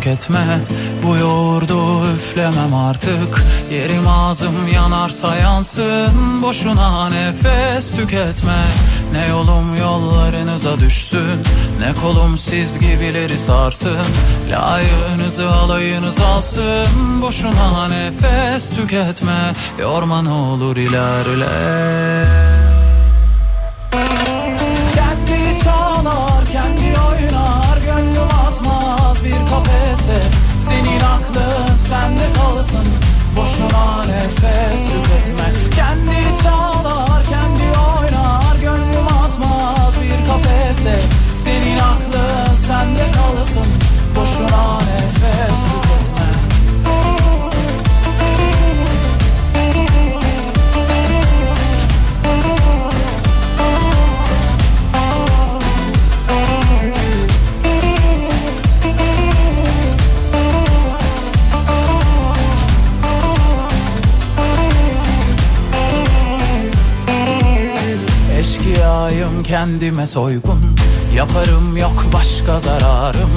Tüketme Bu yoğurdu üflemem artık. Yerim ağzım yanarsa yansın Boşuna nefes tüketme. Ne yolum yollarınıza düşsün Ne kolum siz gibileri sarsın. Layığınızı alayınız alsın Boşuna nefes tüketme. Yorma ne olur ilerle kafese Senin aklın sende kalsın. Boşuna nefes tüketme. Kendi çalar, kendi oynar. Gönlüm atmaz bir kafese Senin aklın sende kalsın. Boşuna nefes tüketme Eşkıyayım kendime soygun. Yaparım yok başka zararım.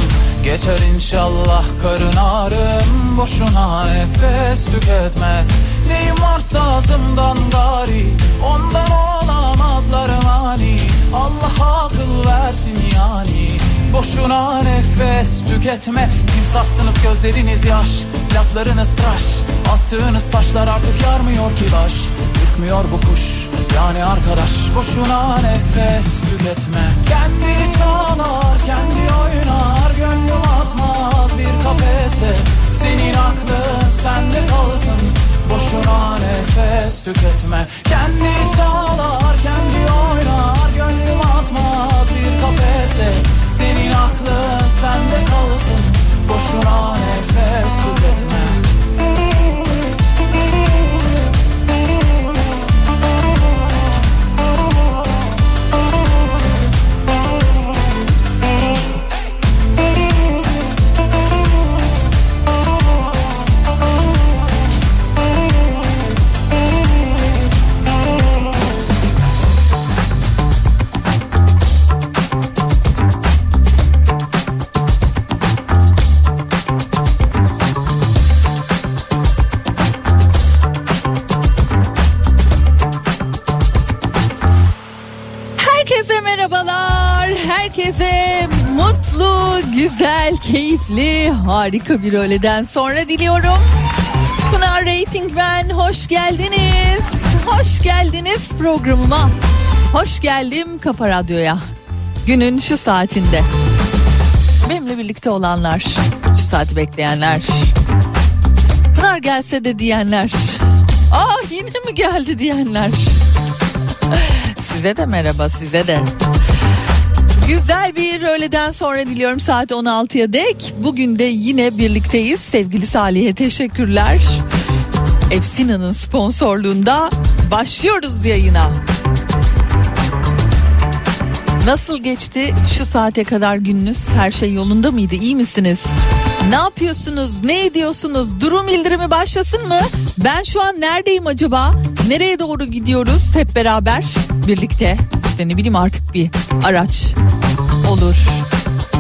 Geçer inşallah karın ağrım. Boşuna nefes tüketme. Neyim varsa ağzımdan gari. Ondan olamazlar mani. Allah akıl versin yani. Boşuna nefes tüketme. Timsahsınız gözleriniz yaş. Laflarınız tıraş. Attığınız taşlar artık yarmıyor ki baş Ürkmüyor bu kuş. Yani arkadaş Boşuna nefes tüketme. Kendi çalar kendi oynar Gönlüm atmaz bir kafese. Senin aklın sende kalsın. Boşuna nefes tüketme. Kendi çalar kendi oynar Gönlüm atmaz bir kafese. Senin aklın sende kalsın. Boşuna nefes tüketme güzel, keyifli, harika bir öğleden sonra diliyorum. Pınar Rating ben. Hoş geldiniz. Hoş geldiniz programıma. Hoş geldim Kafa Radyo'ya. Günün şu saatinde. Benimle birlikte olanlar, şu saati bekleyenler. Pınar gelse de diyenler. Ah yine mi geldi diyenler. Size de merhaba size de. Güzel bir öğleden sonra diliyorum saat 16'ya dek. Bugün de yine birlikteyiz. Sevgili Salih'e teşekkürler. Efsina'nın sponsorluğunda başlıyoruz yayına. Nasıl geçti şu saate kadar gününüz? Her şey yolunda mıydı? İyi misiniz? Ne yapıyorsunuz? Ne ediyorsunuz? Durum bildirimi başlasın mı? Ben şu an neredeyim acaba? Nereye doğru gidiyoruz hep beraber? Birlikte. İşte ne bileyim artık bir araç olur.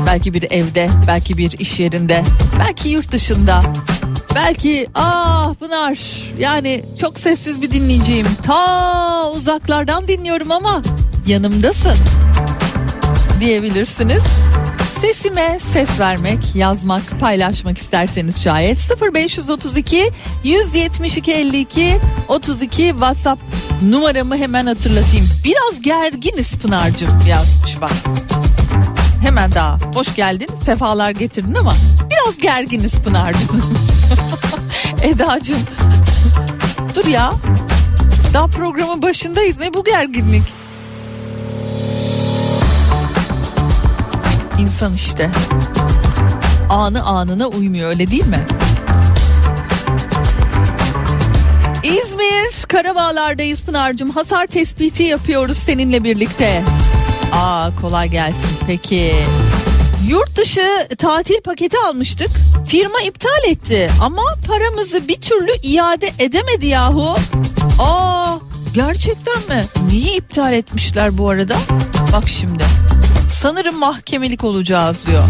Belki bir evde, belki bir iş yerinde, belki yurt dışında. Belki ah Pınar yani çok sessiz bir dinleyiciyim. Ta uzaklardan dinliyorum ama yanımdasın diyebilirsiniz. Sesime ses vermek, yazmak, paylaşmak isterseniz şayet 0532 172 52 32 WhatsApp numaramı hemen hatırlatayım. Biraz gerginiz Pınar'cığım yazmış bak. Hemen daha hoş geldin sefalar getirdin ama biraz gerginiz Pınar'cığım. Eda'cığım dur ya daha programın başındayız ne bu gerginlik? İnsan işte. Anı anına uymuyor öyle değil mi? İzmir Karabağlar'dayız Pınar'cığım. Hasar tespiti yapıyoruz seninle birlikte. Aa kolay gelsin peki. Yurt dışı tatil paketi almıştık. Firma iptal etti ama paramızı bir türlü iade edemedi yahu. Aa gerçekten mi? Niye iptal etmişler bu arada? Bak şimdi. Sanırım mahkemelik olacağız diyor.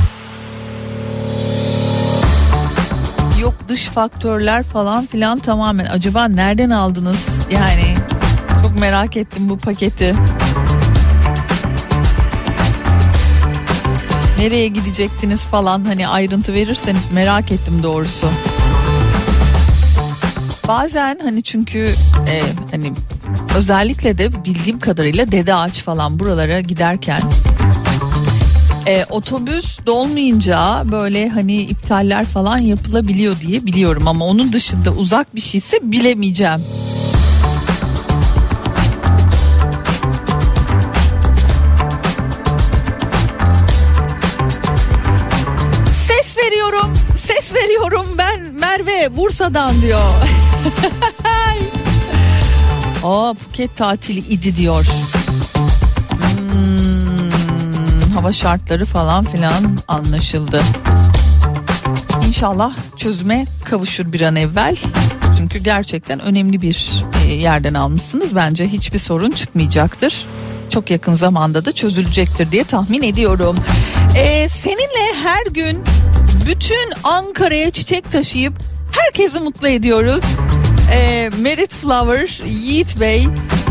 Yok dış faktörler falan filan tamamen. Acaba nereden aldınız? Yani çok merak ettim bu paketi. Nereye gidecektiniz falan hani ayrıntı verirseniz merak ettim doğrusu. Bazen hani çünkü e, hani özellikle de bildiğim kadarıyla Dede Ağaç falan buralara giderken e, otobüs dolmayınca böyle hani iptaller falan yapılabiliyor diye biliyorum ama onun dışında uzak bir şeyse bilemeyeceğim. Ses veriyorum, ses veriyorum ben Merve Bursa'dan diyor. Aa Phuket tatili idi diyor. Hava şartları falan filan anlaşıldı. İnşallah çözüme kavuşur bir an evvel. Çünkü gerçekten önemli bir e, yerden almışsınız. Bence hiçbir sorun çıkmayacaktır. Çok yakın zamanda da çözülecektir diye tahmin ediyorum. Ee, seninle her gün bütün Ankara'ya çiçek taşıyıp herkesi mutlu ediyoruz. Ee, Merit Flower, Yiğit Bey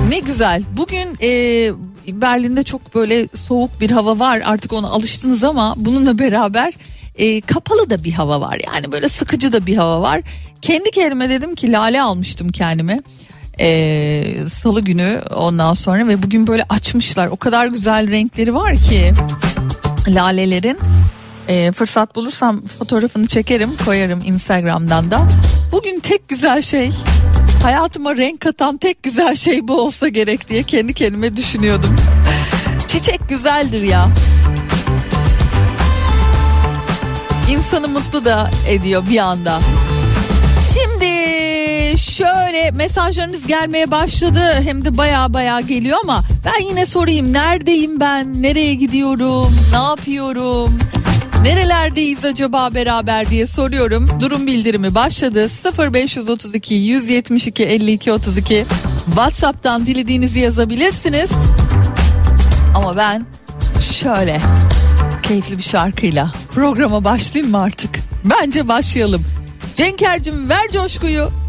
ne güzel. Bugün e, Berlin'de çok böyle soğuk bir hava var artık ona alıştınız ama bununla beraber e, kapalı da bir hava var. Yani böyle sıkıcı da bir hava var. Kendi kendime dedim ki lale almıştım kendime. Ee, salı günü ondan sonra ve bugün böyle açmışlar. O kadar güzel renkleri var ki lalelerin. Ee, fırsat bulursam fotoğrafını çekerim koyarım Instagram'dan da. Bugün tek güzel şey hayatıma renk katan tek güzel şey bu olsa gerek diye kendi kendime düşünüyordum. Çiçek güzeldir ya. İnsanı mutlu da ediyor bir anda. Şimdi şöyle mesajlarınız gelmeye başladı hem de baya baya geliyor ama ben yine sorayım neredeyim ben nereye gidiyorum ne yapıyorum nerelerdeyiz acaba beraber diye soruyorum. Durum bildirimi başladı. 0532 172 52 32 Whatsapp'tan dilediğinizi yazabilirsiniz. Ama ben şöyle keyifli bir şarkıyla programa başlayayım mı artık? Bence başlayalım. Cenker'cim ver coşkuyu.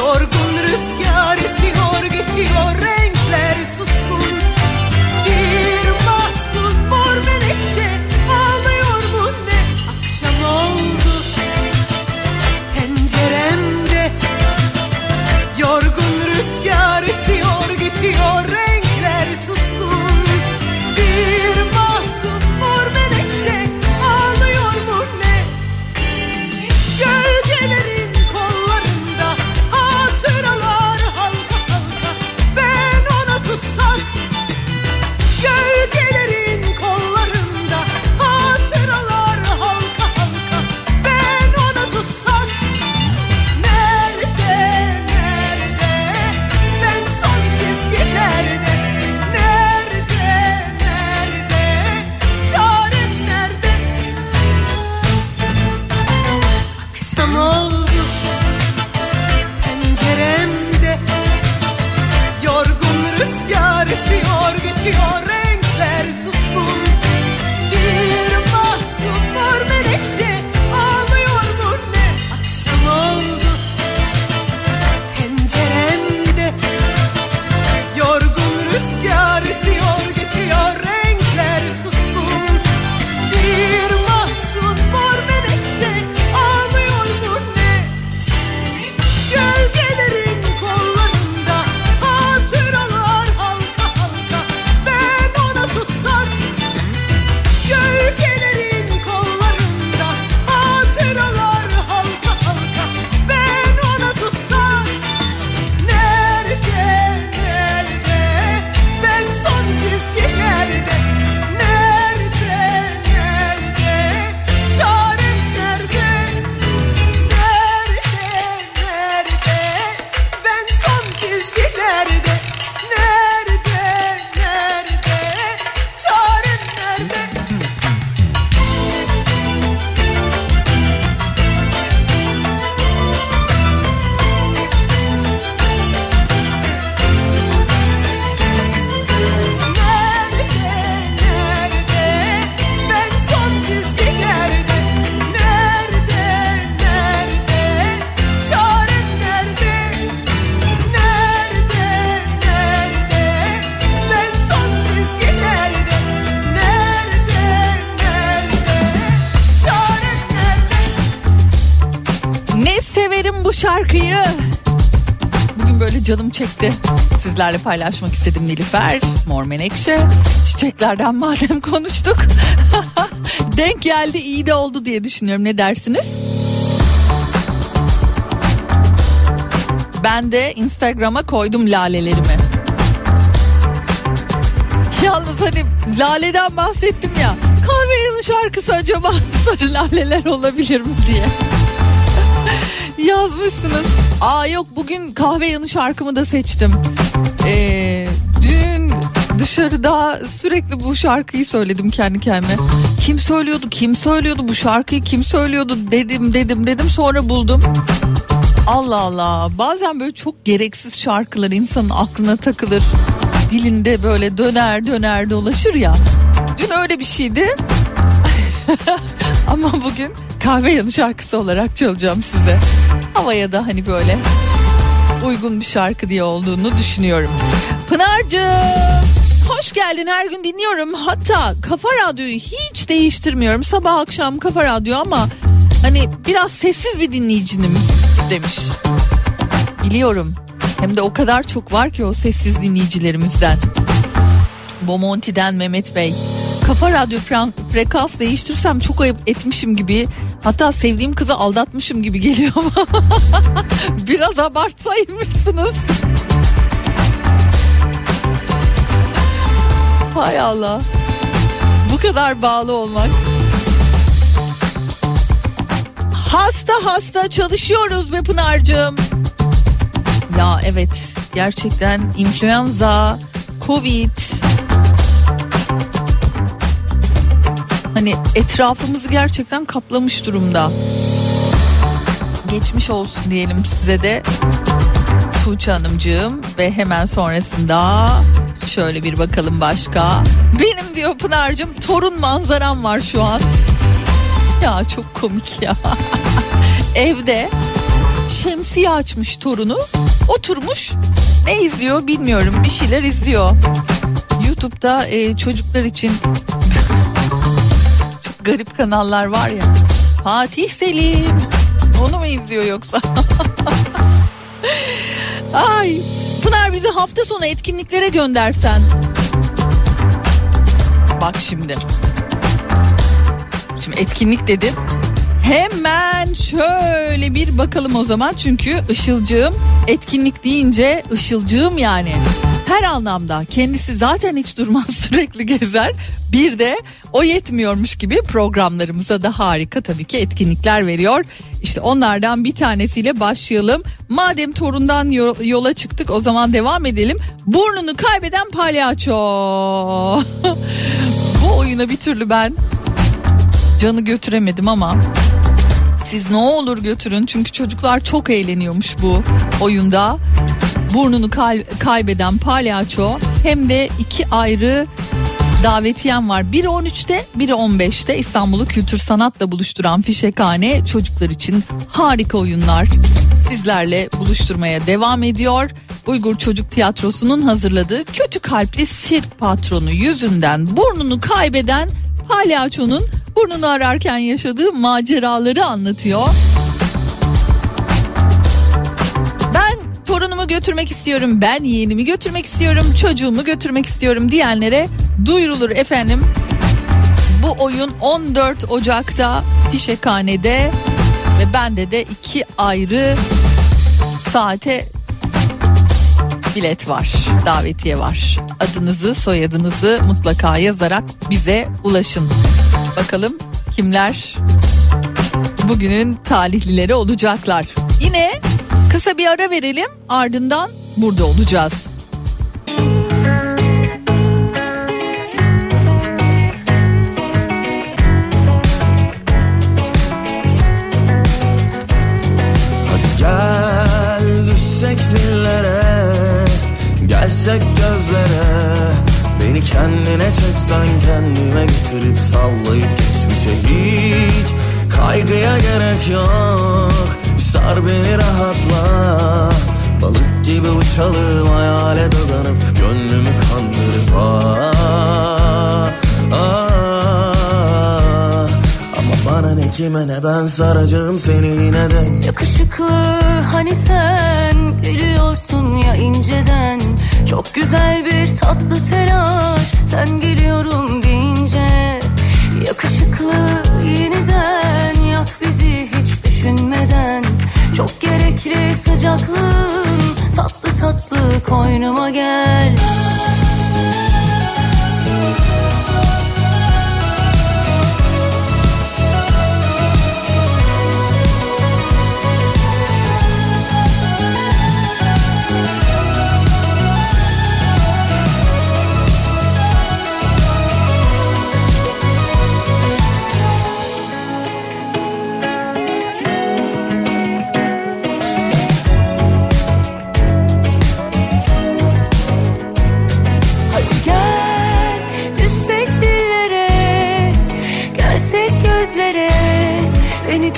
Yorgun rüzgar esiyor geçiyor renkler suskun. Çekti. Sizlerle paylaşmak istedim Nilüfer, Mor Menekşe. Çiçeklerden madem konuştuk. Denk geldi iyi de oldu diye düşünüyorum. Ne dersiniz? Ben de Instagram'a koydum lalelerimi. Yalnız hani laleden bahsettim ya. Kahverengi şarkısı acaba sarı laleler olabilir mi diye. Yazmışsınız. Aa yok bugün kahve yanı şarkımı da seçtim. Ee, dün dışarıda sürekli bu şarkıyı söyledim kendi kendime. Kim söylüyordu kim söylüyordu bu şarkıyı kim söylüyordu dedim dedim dedim sonra buldum. Allah Allah bazen böyle çok gereksiz şarkılar insanın aklına takılır. Dilinde böyle döner döner dolaşır ya. Dün öyle bir şeydi. Ama bugün kahve yanı şarkısı olarak çalacağım size. Havaya da hani böyle uygun bir şarkı diye olduğunu düşünüyorum. Pınar'cığım hoş geldin her gün dinliyorum. Hatta Kafa Radyo'yu hiç değiştirmiyorum. Sabah akşam Kafa Radyo ama hani biraz sessiz bir dinleyicinim demiş. Biliyorum. Hem de o kadar çok var ki o sessiz dinleyicilerimizden. Bomonti'den Mehmet Bey. Kafa radyo frekans değiştirsem çok ayıp etmişim gibi hatta sevdiğim kızı aldatmışım gibi geliyor ama biraz abartsaymışsınız. Hay Allah. Bu kadar bağlı olmak. Hasta hasta çalışıyoruz be Pınar'cığım. Ya evet gerçekten influenza, covid hani etrafımızı gerçekten kaplamış durumda. Geçmiş olsun diyelim size de Tuğçe Hanımcığım ve hemen sonrasında şöyle bir bakalım başka. Benim diyor Pınar'cığım torun manzaram var şu an. Ya çok komik ya. Evde şemsiye açmış torunu oturmuş ne izliyor bilmiyorum bir şeyler izliyor. YouTube'da e, çocuklar için garip kanallar var ya. Fatih Selim onu mu izliyor yoksa? Ay Pınar bizi hafta sonu etkinliklere göndersen. Bak şimdi. Şimdi etkinlik dedim. Hemen şöyle bir bakalım o zaman çünkü Işılcığım etkinlik deyince Işılcığım yani her anlamda kendisi zaten hiç durmaz sürekli gezer bir de o yetmiyormuş gibi programlarımıza da harika tabii ki etkinlikler veriyor. İşte onlardan bir tanesiyle başlayalım. Madem torundan yola çıktık o zaman devam edelim. Burnunu kaybeden palyaço. Bu oyuna bir türlü ben canı götüremedim ama siz ne olur götürün çünkü çocuklar çok eğleniyormuş bu oyunda. Burnunu kay- kaybeden palyaço hem de iki ayrı davetiyem var. Biri 13'te biri 15'te İstanbul'u kültür sanatla buluşturan Fişekhane çocuklar için harika oyunlar sizlerle buluşturmaya devam ediyor. Uygur Çocuk Tiyatrosu'nun hazırladığı kötü kalpli sirk patronu yüzünden burnunu kaybeden palyaçonun burnunu ararken yaşadığı maceraları anlatıyor. Torunumu götürmek istiyorum, ben yeğenimi götürmek istiyorum, çocuğumu götürmek istiyorum diyenlere duyurulur efendim. Bu oyun 14 Ocak'ta Fişekhane'de ve bende de iki ayrı saate bilet var, davetiye var. Adınızı, soyadınızı mutlaka yazarak bize ulaşın. Bakalım kimler bugünün talihlileri olacaklar. Yine kısa bir ara verelim ardından burada olacağız. Hadi gel düşsek Gelsek gözlere Beni kendine çeksen kendime getirip sallayıp geçmişe hiç Kaygıya gerek yok Sar beni rahatla. Balık gibi uçalım hayale dadanıp Gönlümü kandırıp ah, ah, Ama bana ne kime ne ben saracağım seni yine de. Yakışıklı hani sen gülüyorsun ya inceden. Çok güzel bir tatlı telaş sen geliyorum deyince. Yakışıklı yeniden yak bizi hiç düşünmeden Çok gerekli sıcaklığın tatlı tatlı koynuma gel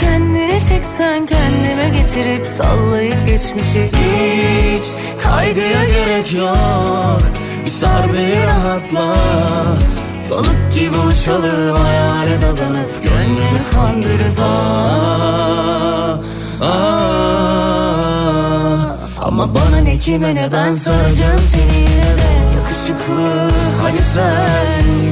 kendine çeksen kendime getirip sallayıp geçmişi. Hiç kaygıya gerek yok. Bir sar beni rahatla. Balık gibi uçalım hayale dadanıp Gönlümü kandırıp ah, ah. Ama bana ne kime ne ben saracağım seni yine de. Yakışıklı hani sen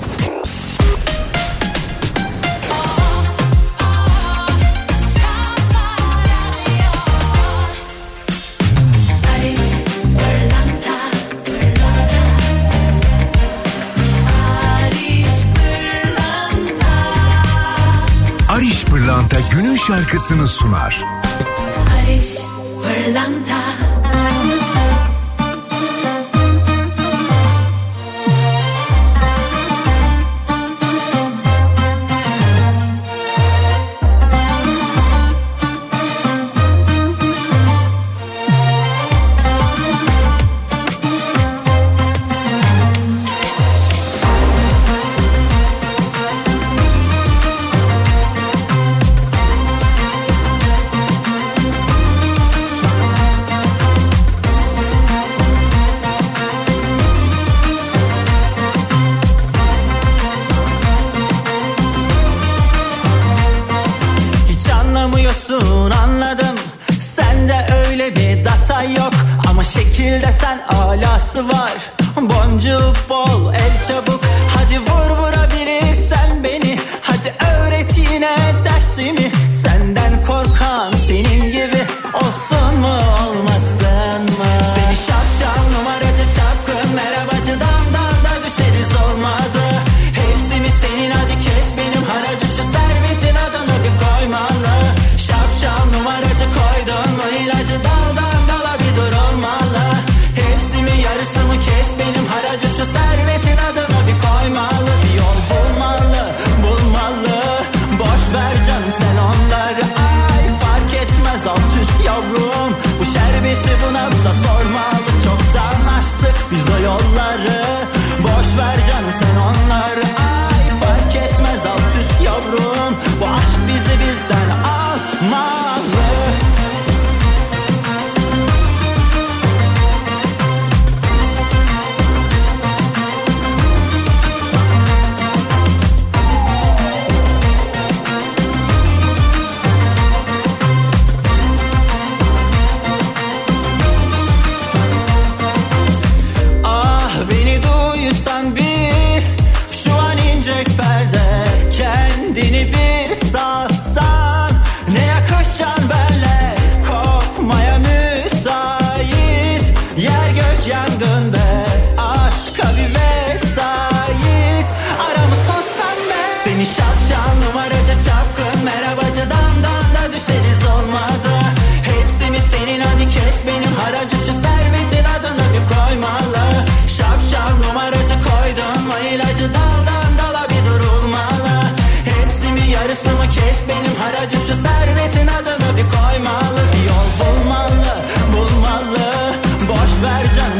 şarkısını sunar.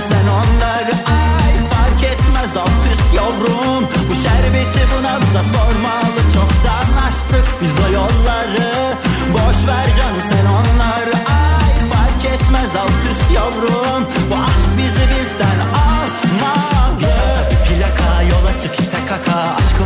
sen onları ay fark etmez alt üst yavrum. Bu şerbeti bu nabza sormalı. Çoktan açtık biz o yolları. Boş ver canım sen onları ay fark etmez alt üst yavrum.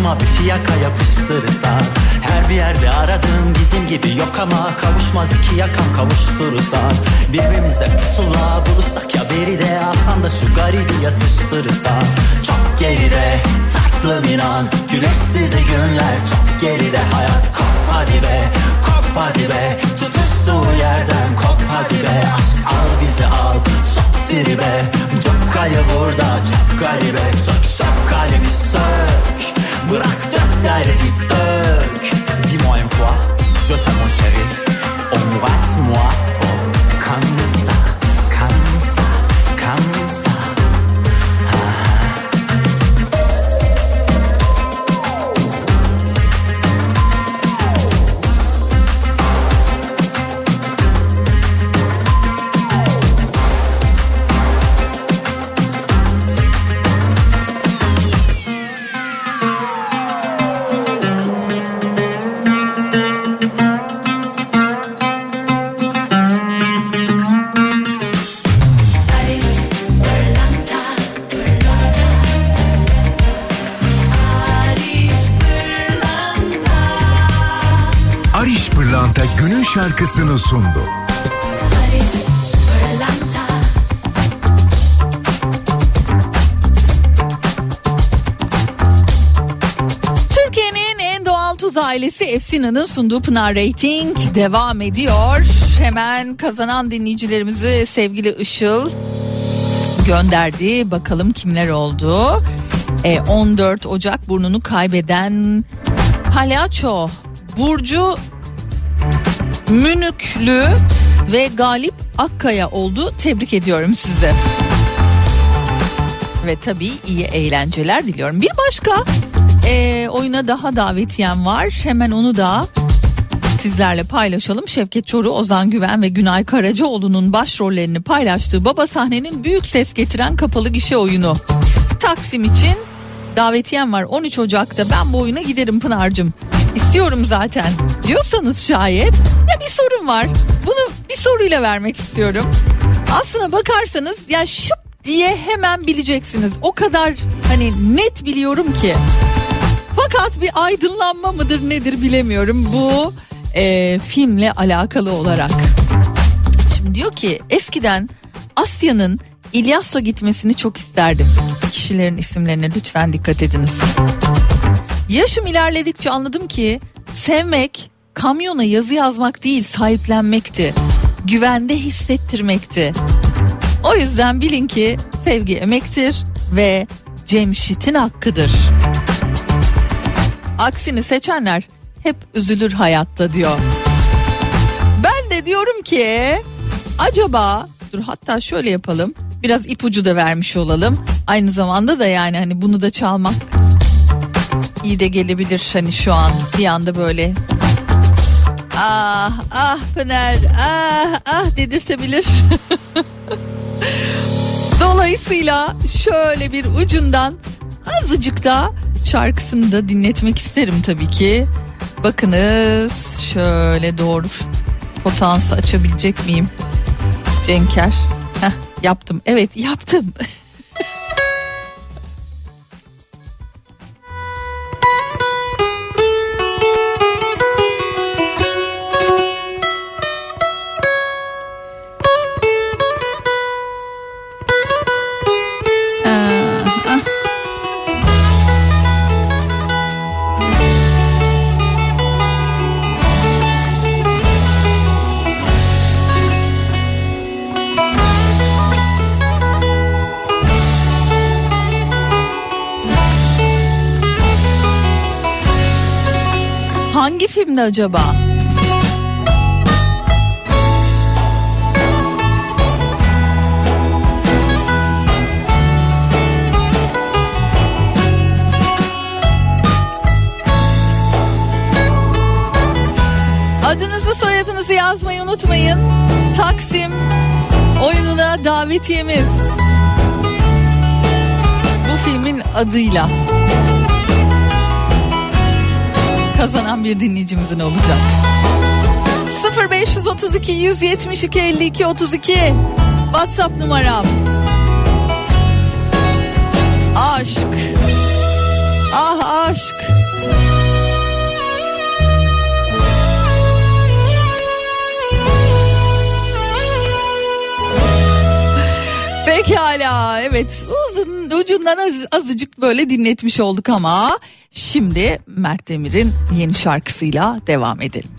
Sırtıma bir fiyaka yapıştırırsan Her bir yerde aradığım bizim gibi yok ama Kavuşmaz iki yakam kavuşturursan Birbirimize pusula bulursak ya beri de Alsan da şu garibi yatıştırırsan Çok geride tatlım inan Güneşsiz günler. Çok geride Hayat kop hadi be kop hadi be. Tutuştuğu yerden kop hadi be. Aşk al bizi al sok tribe. Çok kayı burada çok garibe. Sök sök kalbi sök Bırak dök derdi dök Dis-moi une fois je t'aime mon chéri. Embrasse-moi fort Comme ça, comme ça, comme ça şarkısını sundu. Türkiye'nin en doğal tuz ailesi Efsina'nın sunduğu Pınar Rating devam ediyor. Hemen kazanan dinleyicilerimizi sevgili Işıl gönderdi. Bakalım kimler oldu. E, 14 Ocak burnunu kaybeden Palyaço Burcu Münüklü ve Galip Akkaya oldu. Tebrik ediyorum sizi. Ve tabii iyi eğlenceler diliyorum. Bir başka e, oyuna daha davetiyem var. Hemen onu da sizlerle paylaşalım. Şevket Çoruh, Ozan Güven ve Günay Karacaoğlu'nun başrollerini paylaştığı Baba Sahne'nin büyük ses getiren kapalı gişe oyunu. Taksim için davetiyem var 13 Ocak'ta ben bu oyuna giderim Pınar'cığım. İstiyorum zaten diyorsanız şayet ya bir sorun var. Bunu bir soruyla vermek istiyorum. Aslına bakarsanız ya şıp diye hemen bileceksiniz. O kadar hani net biliyorum ki. Fakat bir aydınlanma mıdır nedir bilemiyorum bu e, filmle alakalı olarak. Şimdi diyor ki eskiden Asya'nın İlyas'la gitmesini çok isterdim. Kişilerin isimlerine lütfen dikkat ediniz. Yaşım ilerledikçe anladım ki sevmek kamyona yazı yazmak değil sahiplenmekti. Güvende hissettirmekti. O yüzden bilin ki sevgi emektir ve Cemşit'in hakkıdır. Aksini seçenler hep üzülür hayatta diyor. Ben de diyorum ki acaba dur hatta şöyle yapalım. Biraz ipucu da vermiş olalım. Aynı zamanda da yani hani bunu da çalmak iyi de gelebilir hani şu an bir anda böyle ah ah Pınar ah ah dedirtebilir. Dolayısıyla şöyle bir ucundan azıcık da şarkısını da dinletmek isterim tabii ki. Bakınız şöyle doğru potansı açabilecek miyim? Cenker. Heh, yaptım. Evet yaptım. Filmde acaba? Adınızı soyadınızı yazmayı unutmayın. Taksim oyununa davetiyemiz. Bu filmin adıyla. Kazanan bir dinleyicimizin olacak. 0532 172 52 32 WhatsApp numaram. Aşk. Ah aşk. Pekala evet uzun ucundan az- azıcık böyle dinletmiş olduk ama şimdi Mert Demir'in yeni şarkısıyla devam edelim.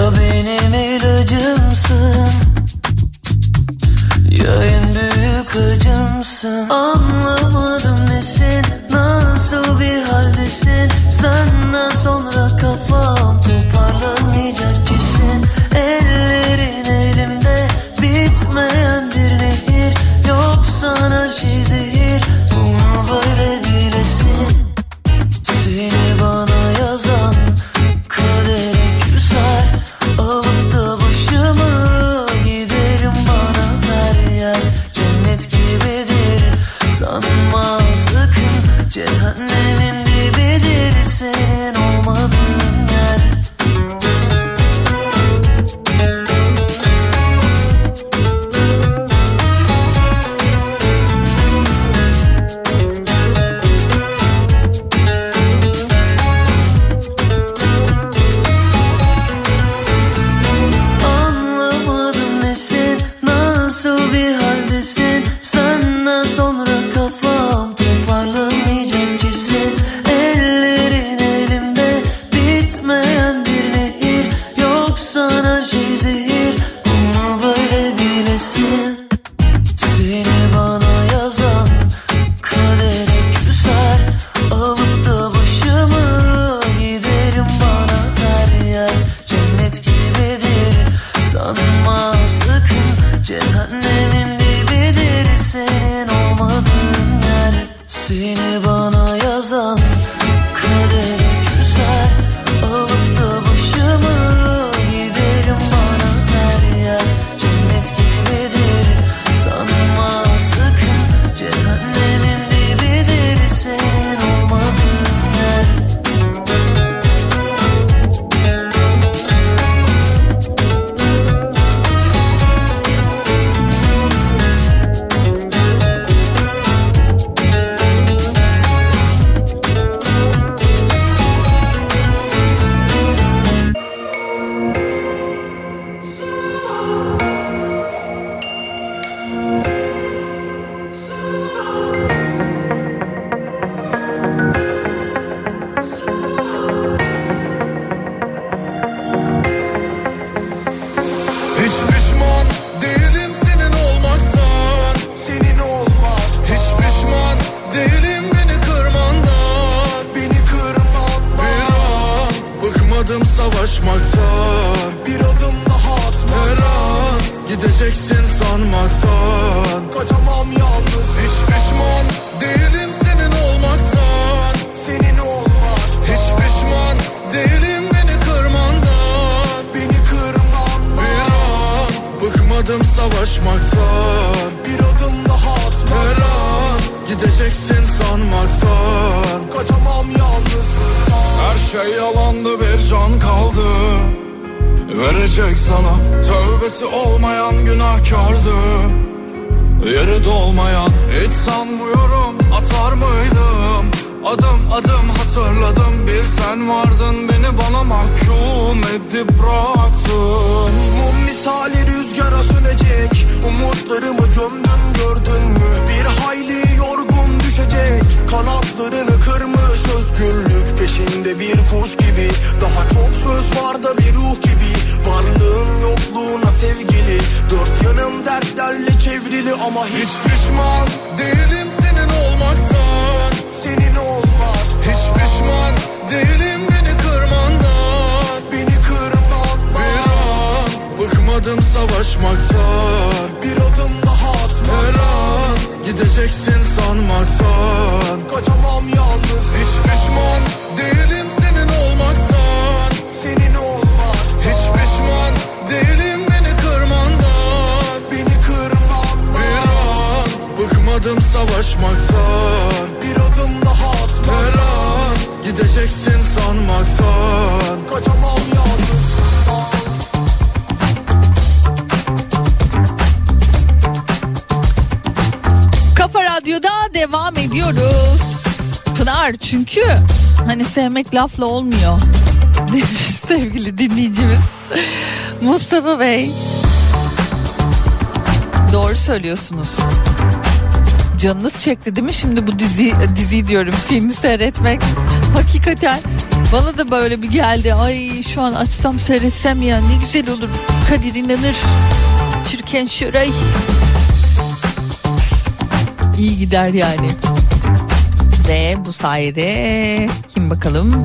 Ya benim ilacımsın Ya en büyük acımsın. Anlamadım şey yalandı bir can kaldı. Verecek sana tövbesi olmayan günahkardı. Yeri dolmayan hiç sanmıyorum atar mıydım? Adım adım hatırladım bir sen vardın Beni bana mahkum edip bıraktın. Mum misali rüzgara sönecek Umutlarımı gömdün gördün mü? Bir hayli Kanatlarını kırmış. Özgürlük Peşinde bir kuş gibi. Daha çok söz var da bir ruh gibi. Varlığın yokluğuna sevgili. Dört yanım dertlerle çevrili ama hiç pişman değilim senin olmaktan. Senin olmak. Hiç pişman değilim beni kırmandan. Beni kırmandan Bir an bıkmadım savaşmaktan. Bir adım daha Gideceksin sanmaktan Kaçamam yalnız. Hiç pişman değilim senin olmaktan. Senin olmaktan Hiç pişman değilim beni kırmandan. Beni kırmandan. Bir an bıkmadım savaşmaktan. Bir adım daha atmaktan Her an gideceksin sanmaktan. Kaçamam yalnız. Radyo'da devam ediyoruz. Pınar çünkü hani sevmek lafla olmuyor demiş sevgili dinleyicimiz Mustafa Bey. Doğru söylüyorsunuz. Canınız çekti değil mi şimdi bu dizi dizi diyorum filmi seyretmek. Hakikaten bana da böyle bir geldi. Ay şu an açsam seyretsem ya ne güzel olur. Kadir inanır. Çirken şuray. İyi gider yani. Ve bu sayede kim bakalım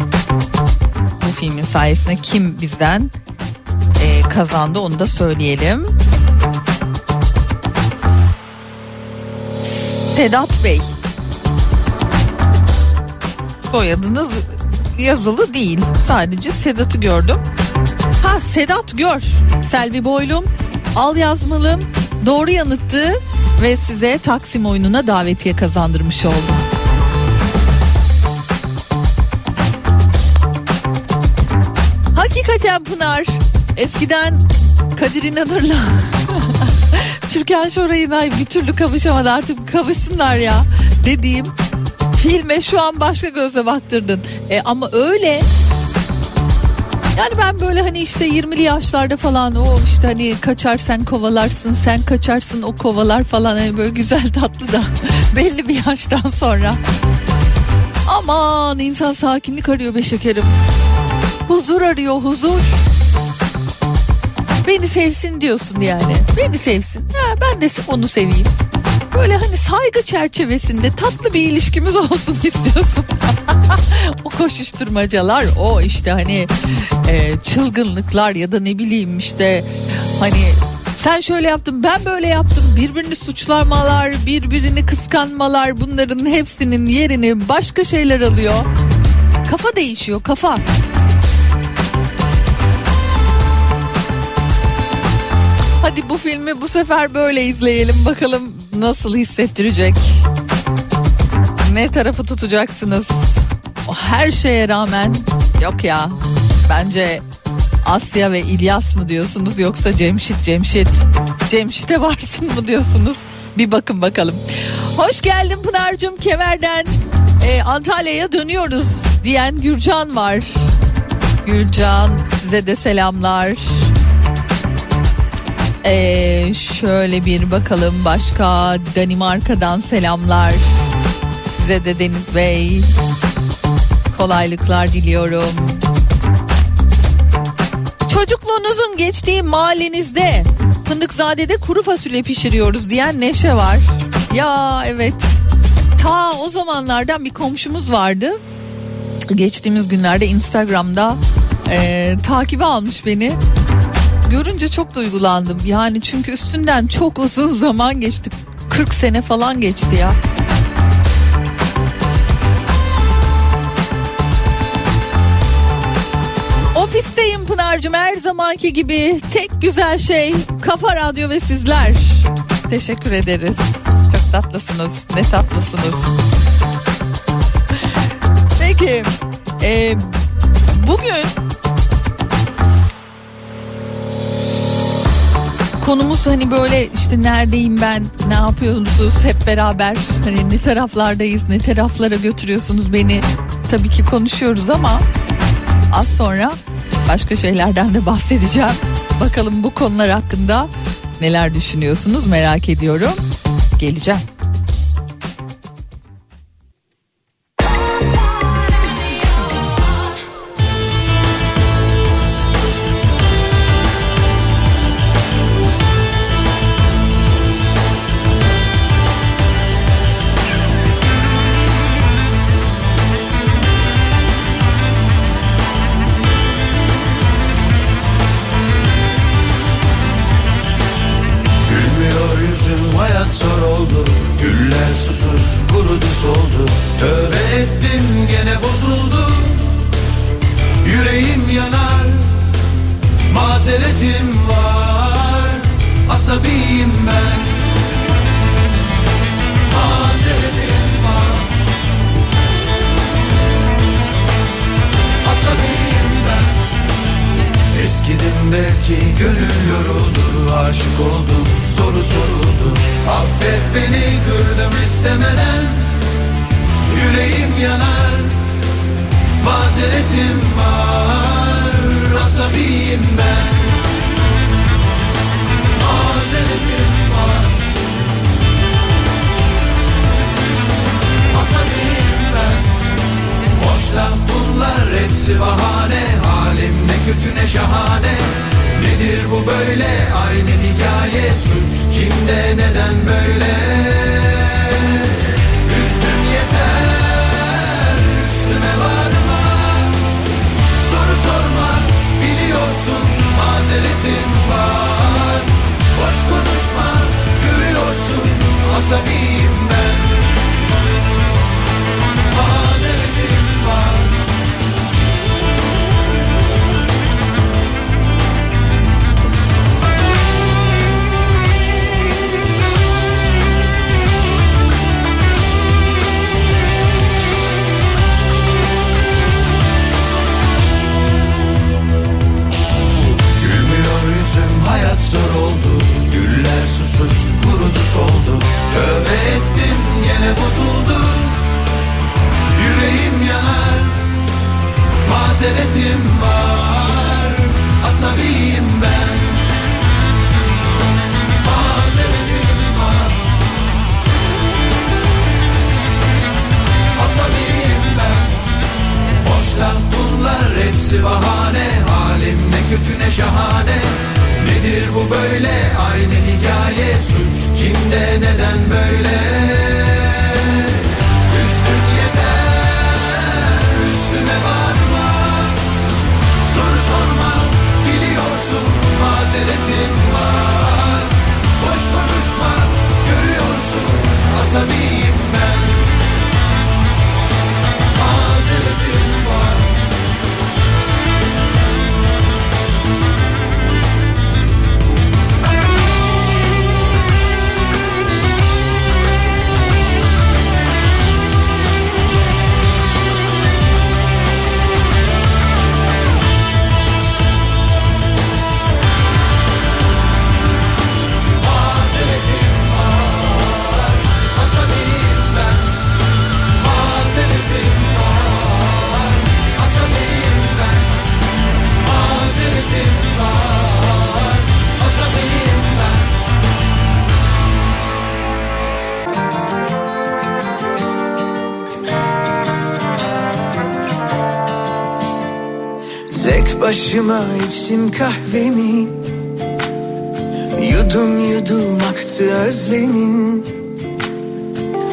bu filmin sayesinde kim bizden e, kazandı onu da söyleyelim. Sedat Bey. Soyadınız yazılı değil. Sadece Sedat'ı gördüm. Ha Sedat Gör. Selvi Boylum. Al yazmalım. Doğru yanıttı ve size Taksim oyununa davetiye kazandırmış oldum. Hakikaten Pınar eskiden Kadir İnanır'la Türkan Şoray'ın bir türlü kavuşamadı artık kavuşsunlar ya dediğim filme şu an başka gözle baktırdın. E, ama öyle yani ben böyle hani işte 20'li yaşlarda falan o işte hani kaçar sen kovalarsın sen kaçarsın o kovalar falan hani böyle güzel tatlı da belli bir yaştan sonra. Aman insan sakinlik arıyor be şekerim. Huzur arıyor huzur. Beni sevsin diyorsun yani. Beni sevsin. Ha, ben de onu seveyim. Böyle hani saygı çerçevesinde tatlı bir ilişkimiz olsun istiyorsun. o koşuşturmacalar, o işte hani e, çılgınlıklar ya da ne bileyim işte hani sen şöyle yaptın ben böyle yaptım birbirini suçlamalar birbirini kıskanmalar bunların hepsinin yerini başka şeyler alıyor. Kafa değişiyor kafa. Hadi bu filmi bu sefer böyle izleyelim bakalım nasıl hissettirecek. Ne tarafı tutacaksınız? O her şeye rağmen yok ya. Bence Asya ve İlyas mı diyorsunuz yoksa Cemşit Cemşit. Cemşit'e varsın mı diyorsunuz? Bir bakın bakalım. Hoş geldin Pınar'cığım Kemer'den. Ee, Antalya'ya dönüyoruz diyen Gürcan var. Gürcan size de selamlar. Ee, şöyle bir bakalım başka Danimarka'dan selamlar. Size de Deniz Bey. Kolaylıklar diliyorum. Çocukluğunuzun geçtiği mahallenizde Fındıkzade'de kuru fasulye pişiriyoruz diyen Neşe var. Ya evet. Ta o zamanlardan bir komşumuz vardı. Geçtiğimiz günlerde Instagram'da e, takibe almış beni. Görünce çok duygulandım. Yani çünkü üstünden çok uzun zaman geçti. 40 sene falan geçti ya. Ofisteyim Pınar'cığım her zamanki gibi. Tek güzel şey Kafa Radyo ve sizler. Teşekkür ederiz. Çok tatlısınız. Ne tatlısınız. Peki. e, bugün konumuz hani böyle işte neredeyim ben ne yapıyorsunuz hep beraber? Hani ne taraflardayız ne taraflara götürüyorsunuz beni? Tabii ki konuşuyoruz ama az sonra başka şeylerden de bahsedeceğim. Bakalım bu konular hakkında neler düşünüyorsunuz merak ediyorum. Geleceğim. belki gönül yoruldu Aşık oldum soru soruldu. Affet beni kırdım istemeden. Yüreğim yanar Mazeretim var. Asabiyim ben. Mazeretim var. Asabiyim laf bunlar hepsi bahane. Halim ne kötü ne şahane. Nedir bu böyle? Aynı hikaye. Suç kimde? Neden böyle? Üstün yeter. Üstüme varma. Soru sorma. Biliyorsun mazeretim var. Boş konuşma. Görüyorsun asabiyim ben. Zor oldu. Güller susuz kurudu soldu. Tövbe ettim yine bozuldum Yüreğim yanar Mazeretim var. Asabiyim ben. Mazeretim var. Asabiyim ben. Boş laf bunlar hepsi bahane. Halim ne kötü ne şahane Nedir bu böyle? Aynı hikaye. Suç kimde? Neden böyle? Üstün yeter. Üstüme varma. Soru sorma. Biliyorsun mazeretim var. Boş konuşma. Görüyorsun asabiyim başıma içtim kahvemi. Yudum yudum aktı özlemin.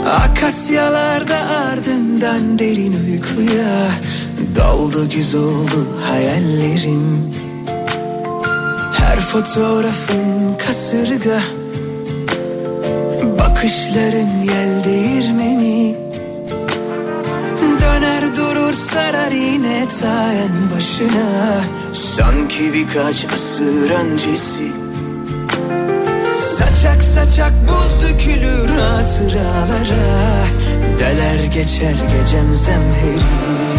Akasyalarda ardından derin uykuya Daldı güz oldu hayallerim. Her fotoğrafın kasırga Bakışların yel değirmeni sarar yine ta en başına. Sanki birkaç asır öncesi. Saçak saçak buz dökülür hatıralara. Deler geçer gecem zemheri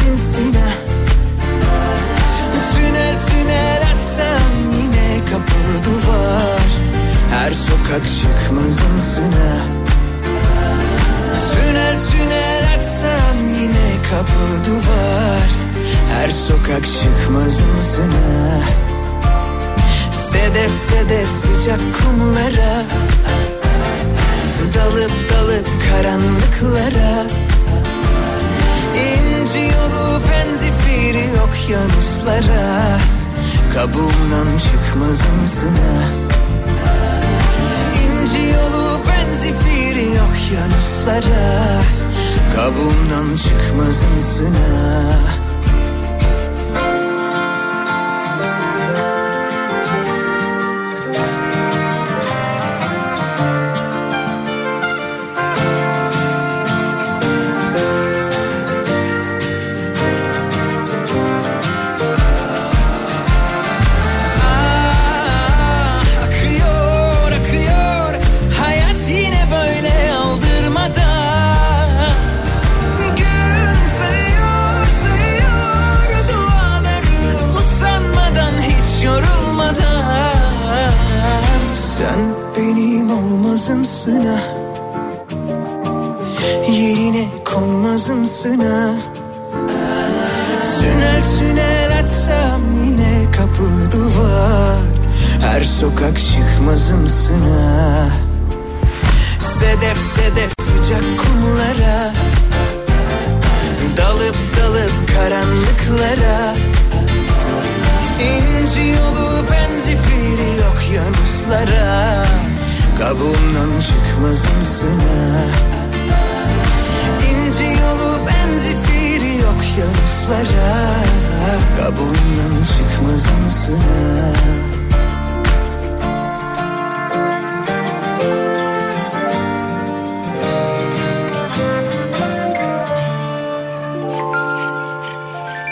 ha Tünel tünel atsam yine kapı duvar. Her sokak çıkmazımsın ha Tünel tünel atsam yine kapı duvar. Her sokak çıkmazımsın ha Sedef sedef sıcak kumlara. Dalıp dalıp karanlıklara İnci yolu penzifiri okyanuslara Kabuğumdan çıkmazımsın ha İnci yolu penzifiri okyanuslara Kabuğumdan çıkmazımsın ha kapısına Sünel sünel açsam yine kapı duvar. Her sokak çıkmazım çıkmazımsına Sedef sedef sıcak kumlara. Dalıp dalıp karanlıklara. İnci yolu benzifiri yok yanuslara Kabuğundan çıkmazımsına Yolu benzifiri yok yanuslara Kabuğundan çıkmaz mısına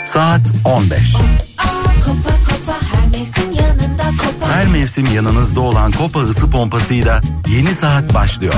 Saat 15. Her mevsim yanınızda olan Kopa ısı pompasıyla yeni saat başlıyor.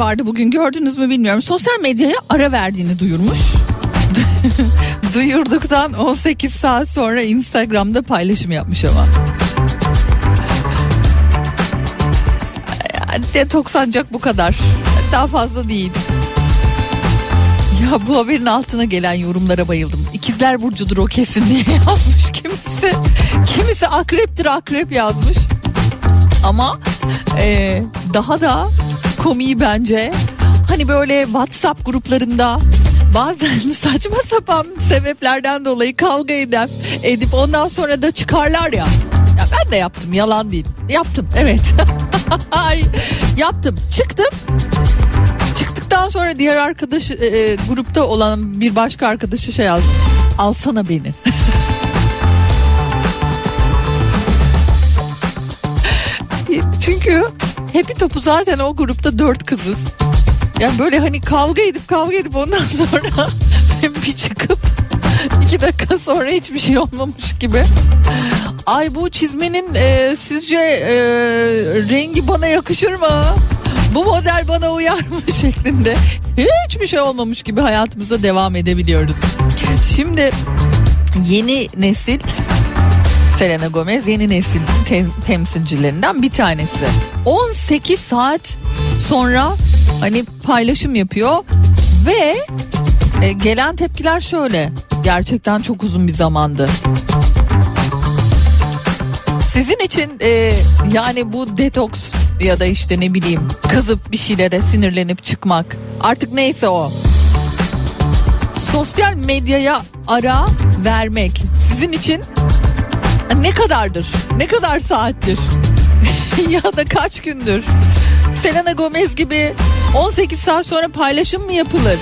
Vardı bugün gördünüz mü bilmiyorum. Sosyal medyaya ara verdiğini duyurmuş. Duyurduktan 18 saat sonra Instagram'da paylaşım yapmış ama. Detoks ancak bu kadar. Daha fazla değil. Ya bu haberin altına gelen yorumlara bayıldım. İkizler burcudur o kesin diye yazmış kimisi. Kimisi akreptir akrep yazmış. Ama e, daha da komiği bence hani böyle WhatsApp gruplarında bazen saçma sapan sebeplerden dolayı kavga eden edip ondan sonra da çıkarlar ya. Ya ben de yaptım yalan değil. Yaptım evet. Yaptım çıktım. Çıktıktan sonra diğer arkadaş e, e, grupta olan bir başka arkadaşı şey yazdı. Alsana beni. Çünkü Happy Top'u zaten o grupta dört kızız. Yani böyle hani kavga edip kavga edip ondan sonra bir çıkıp iki dakika sonra hiçbir şey olmamış gibi. Ay bu çizmenin e, sizce e, rengi bana yakışır mı? Bu model bana uyar mı şeklinde hiçbir şey olmamış gibi hayatımıza devam edebiliyoruz. Şimdi yeni nesil Selena Gomez yeni nesil te- temsilcilerinden bir tanesi. 18 saat sonra hani paylaşım yapıyor ve e, gelen tepkiler şöyle. Gerçekten çok uzun bir zamandı. Sizin için e, yani bu detoks ya da işte ne bileyim kızıp bir şeylere sinirlenip çıkmak artık neyse o. Sosyal medyaya ara vermek sizin için ne kadardır? Ne kadar saattir? ya da kaç gündür? Selena Gomez gibi 18 saat sonra paylaşım mı yapılır?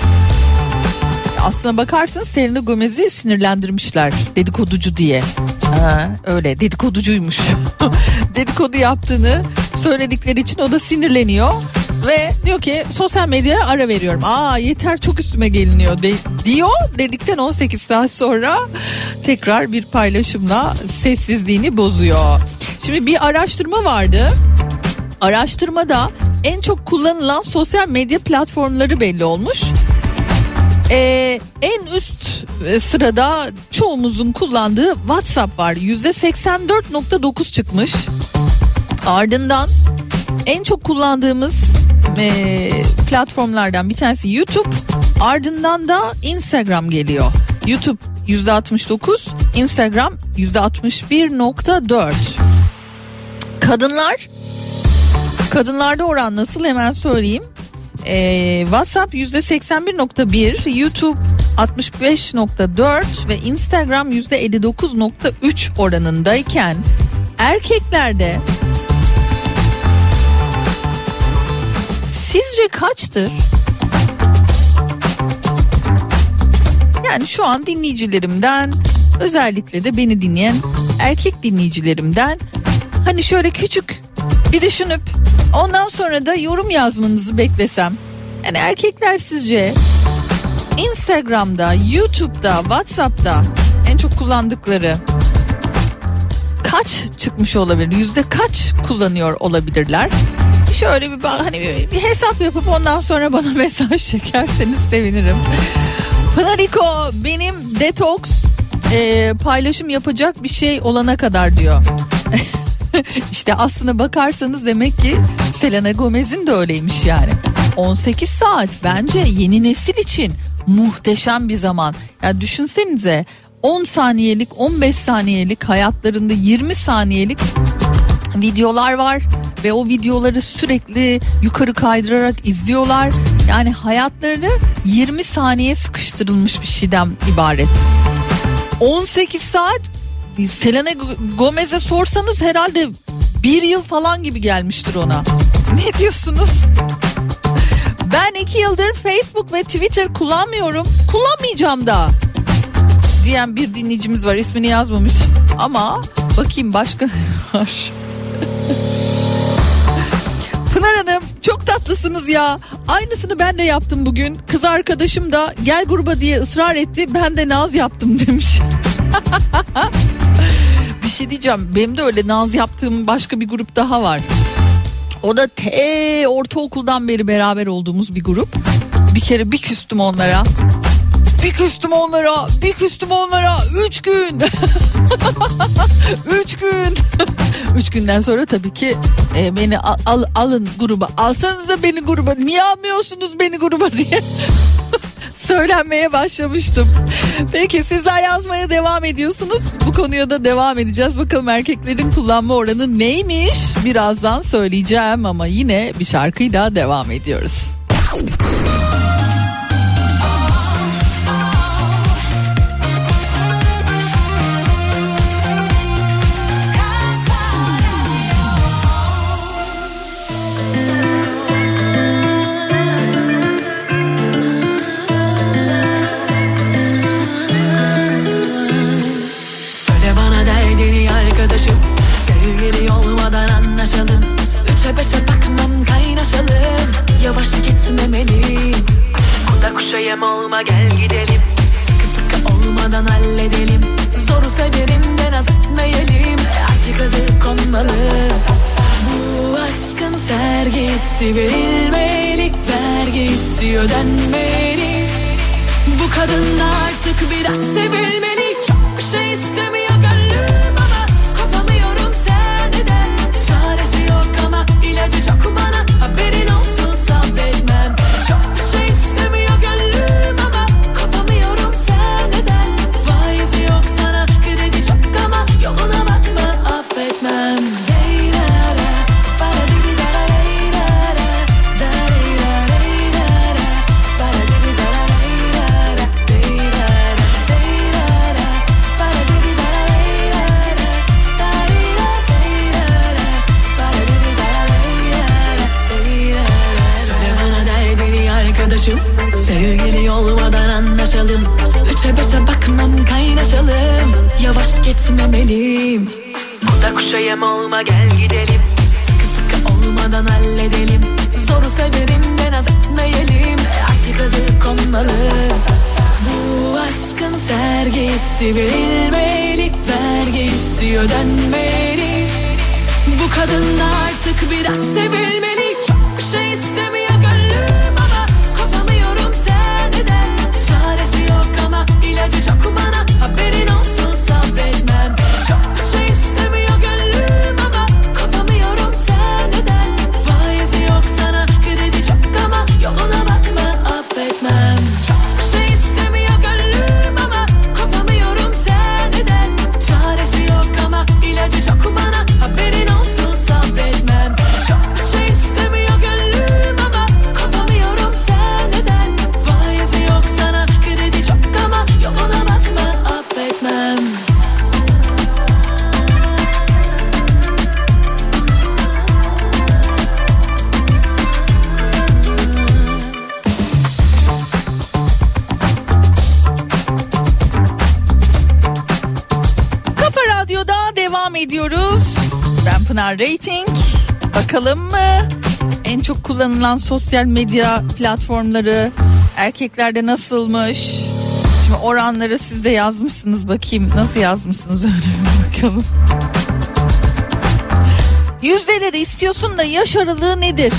Aslına bakarsanız Selena Gomez'i sinirlendirmişler dedikoducu diye. Ha, öyle dedikoducuymuş. Dedikodu yaptığını söyledikleri için o da sinirleniyor. Ve diyor ki sosyal medyaya ara veriyorum. Aa yeter çok üstüme geliniyor de, diyor. Dedikten 18 saat sonra tekrar bir paylaşımla sessizliğini bozuyor. Şimdi bir araştırma vardı. Araştırmada en çok kullanılan sosyal medya platformları belli olmuş. Ee, en üst e, sırada çoğumuzun kullandığı WhatsApp var. %84.9 çıkmış. Ardından en çok kullandığımız e, platformlardan bir tanesi YouTube. Ardından da Instagram geliyor. YouTube %69, Instagram %61.4. Kadınlar Kadınlarda oran nasıl hemen söyleyeyim. Ee, WhatsApp %81.1, YouTube 65.4 ve Instagram %59.3 oranındayken erkeklerde sizce kaçtır? Yani şu an dinleyicilerimden özellikle de beni dinleyen erkek dinleyicilerimden hani şöyle küçük bir düşünüp ondan sonra da yorum yazmanızı beklesem. Yani erkekler sizce Instagram'da, YouTube'da, WhatsApp'ta en çok kullandıkları kaç çıkmış olabilir? Yüzde kaç kullanıyor olabilirler? Şöyle bir hani bir, bir hesap yapıp ondan sonra bana mesaj çekerseniz sevinirim. Pınariko benim detoks e, paylaşım yapacak bir şey olana kadar diyor. işte aslına bakarsanız demek ki Selena Gomez'in de öyleymiş yani. 18 saat bence yeni nesil için muhteşem bir zaman. Ya düşünsenize 10 saniyelik 15 saniyelik hayatlarında 20 saniyelik videolar var ve o videoları sürekli yukarı kaydırarak izliyorlar. Yani hayatları 20 saniye sıkıştırılmış bir şeyden ibaret. 18 saat Selena Gomez'e sorsanız herhalde bir yıl falan gibi gelmiştir ona. Ne diyorsunuz? Ben iki yıldır Facebook ve Twitter kullanmıyorum. Kullanmayacağım da. Diyen bir dinleyicimiz var ismini yazmamış. Ama bakayım başka var. Pınar Hanım çok tatlısınız ya. Aynısını ben de yaptım bugün. Kız arkadaşım da gel gruba diye ısrar etti. Ben de naz yaptım demiş. bir şey diyeceğim. Benim de öyle naz yaptığım başka bir grup daha var. O da te ortaokuldan beri beraber olduğumuz bir grup. Bir kere bir küstüm onlara. Bir küstüm onlara, bir küstüm onlara. Üç gün. Üç gün. Üç günden sonra tabii ki e, beni al, al- alın gruba. Alsanıza beni gruba. Niye almıyorsunuz beni gruba diye. söylenmeye başlamıştım. Peki sizler yazmaya devam ediyorsunuz. Bu konuya da devam edeceğiz. Bakalım erkeklerin kullanma oranı neymiş? Birazdan söyleyeceğim ama yine bir şarkıyla devam ediyoruz. Yem olma gel gidelim. Sıkı sıkı olmadan halledelim. Zoru severim de naz etmeyelim? Artık adı konmalı. Bu aşkın sergisi verilmeli Vergisi ödenmeli. Bu kadın artık biraz sevilmeli. Çok bir şey istemiyor gönlüm ama Kopamıyorum senden Çaresi yok ama ilacı çok bana. Haberin Üçe beşe bakmam kaynaşalım. Yavaş gitmemeliyim. Kuda kuşa yem olma gel gidelim. Sıkı sıkı olmadan halledelim. Zoru severim de naz etmeyelim. Artık adı konmalı Bu aşkın sergisi verilmeli Vergisi ödenmeli. Bu kadın artık biraz sevilmeli. Çok bir şey istemiyor ilacı Pınar Rating. Bakalım mı? En çok kullanılan sosyal medya platformları erkeklerde nasılmış? Şimdi oranları siz de yazmışsınız bakayım nasıl yazmışsınız öyle bir bakalım. Yüzdeleri istiyorsun da yaş aralığı nedir?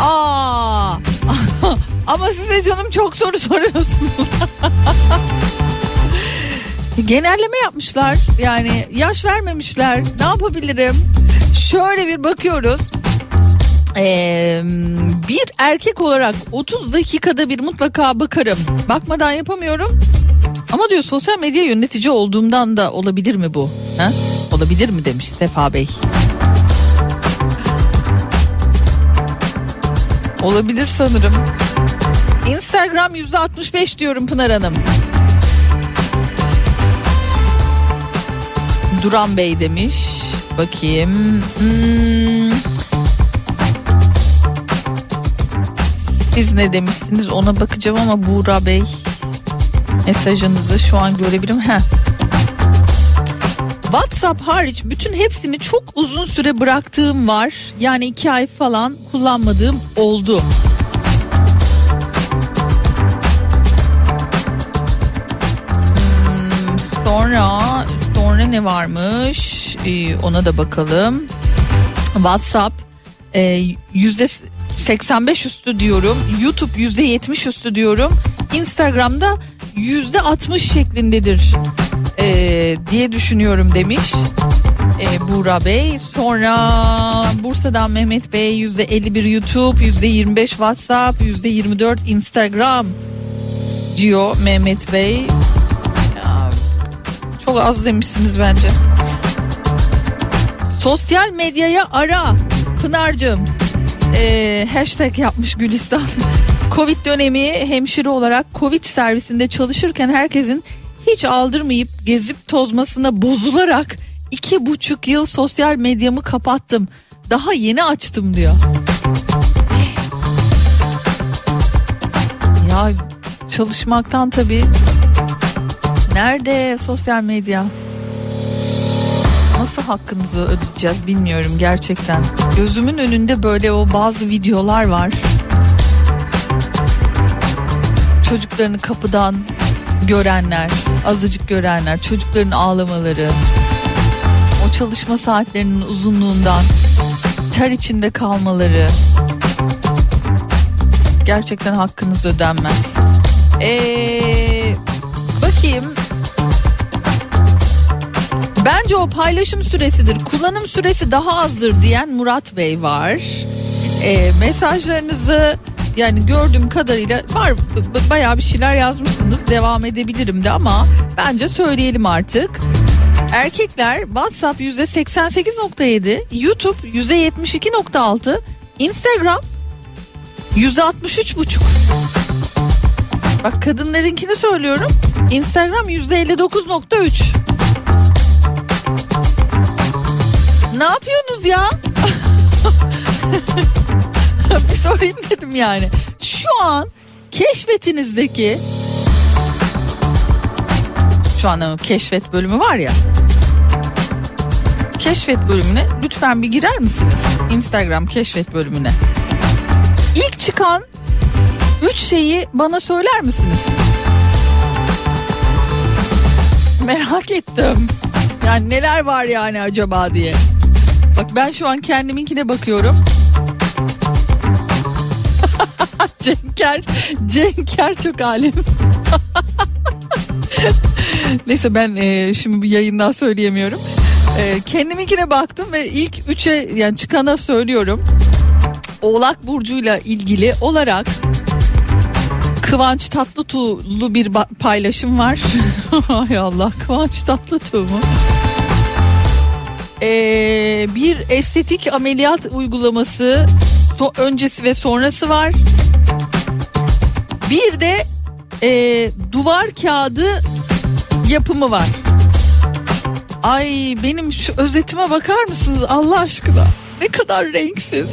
Aa, ama size canım çok soru soruyorsunuz. Genelleme yapmışlar. Yani yaş vermemişler. Ne yapabilirim? Şöyle bir bakıyoruz. Ee, bir erkek olarak 30 dakikada bir mutlaka bakarım. Bakmadan yapamıyorum. Ama diyor sosyal medya yönetici olduğumdan da olabilir mi bu? Ha? Olabilir mi demiş Sefa Bey. Olabilir sanırım. Instagram %65 diyorum Pınar Hanım. Duran Bey demiş. Bakayım. Hmm. Siz ne demişsiniz ona bakacağım ama Buğra Bey mesajınızı şu an görebilirim. Heh. WhatsApp hariç bütün hepsini çok uzun süre bıraktığım var. Yani iki ay falan kullanmadığım oldu. Hmm, sonra sonra ne varmış? Ee, ona da bakalım. WhatsApp e, yüzde 85 üstü diyorum. YouTube yüzde 70 üstü diyorum. Instagram'da yüzde 60 şeklindedir e, diye düşünüyorum demiş. E, Buğra Bey. Sonra Bursa'dan Mehmet Bey yüzde 51 YouTube, yüzde 25 WhatsApp, yüzde 24 Instagram diyor Mehmet Bey. Çok az demişsiniz bence. Sosyal medyaya ara Pınar'cığım. Ee, hashtag yapmış Gülistan. Covid dönemi hemşire olarak Covid servisinde çalışırken herkesin hiç aldırmayıp gezip tozmasına bozularak iki buçuk yıl sosyal medyamı kapattım. Daha yeni açtım diyor. Ya çalışmaktan tabii. Nerede sosyal medya? Nasıl hakkınızı ödeyeceğiz bilmiyorum gerçekten. Gözümün önünde böyle o bazı videolar var. Çocuklarını kapıdan görenler, azıcık görenler, çocukların ağlamaları, o çalışma saatlerinin uzunluğundan ter içinde kalmaları gerçekten hakkınız ödenmez. Ee, bakayım Bence o paylaşım süresidir. Kullanım süresi daha azdır diyen Murat Bey var. Ee, mesajlarınızı yani gördüğüm kadarıyla var bayağı bir şeyler yazmışsınız. Devam edebilirim de ama bence söyleyelim artık. Erkekler WhatsApp %88.7, YouTube %72.6, Instagram %63.5. Bak kadınlarınkini söylüyorum. Instagram %59.3. Ne yapıyorsunuz ya? bir sorayım dedim yani. Şu an keşfetinizdeki şu an keşfet bölümü var ya. Keşfet bölümüne lütfen bir girer misiniz? Instagram keşfet bölümüne. İlk çıkan üç şeyi bana söyler misiniz? Merak ettim. Yani neler var yani acaba diye. Bak ben şu an kendiminkine bakıyorum. Cenker, Cenker çok alem. Neyse ben e, şimdi bir yayından söyleyemiyorum. E, kendiminkine baktım ve ilk üçe yani çıkana söylüyorum. Oğlak burcuyla ilgili olarak Kıvanç Tatlıtuğ'lu bir paylaşım var. Hay Allah Kıvanç Tatlıtuğ mu? Ee, bir estetik ameliyat uygulaması öncesi ve sonrası var. Bir de e, duvar kağıdı yapımı var. Ay benim şu özetime bakar mısınız Allah aşkına? Ne kadar renksiz.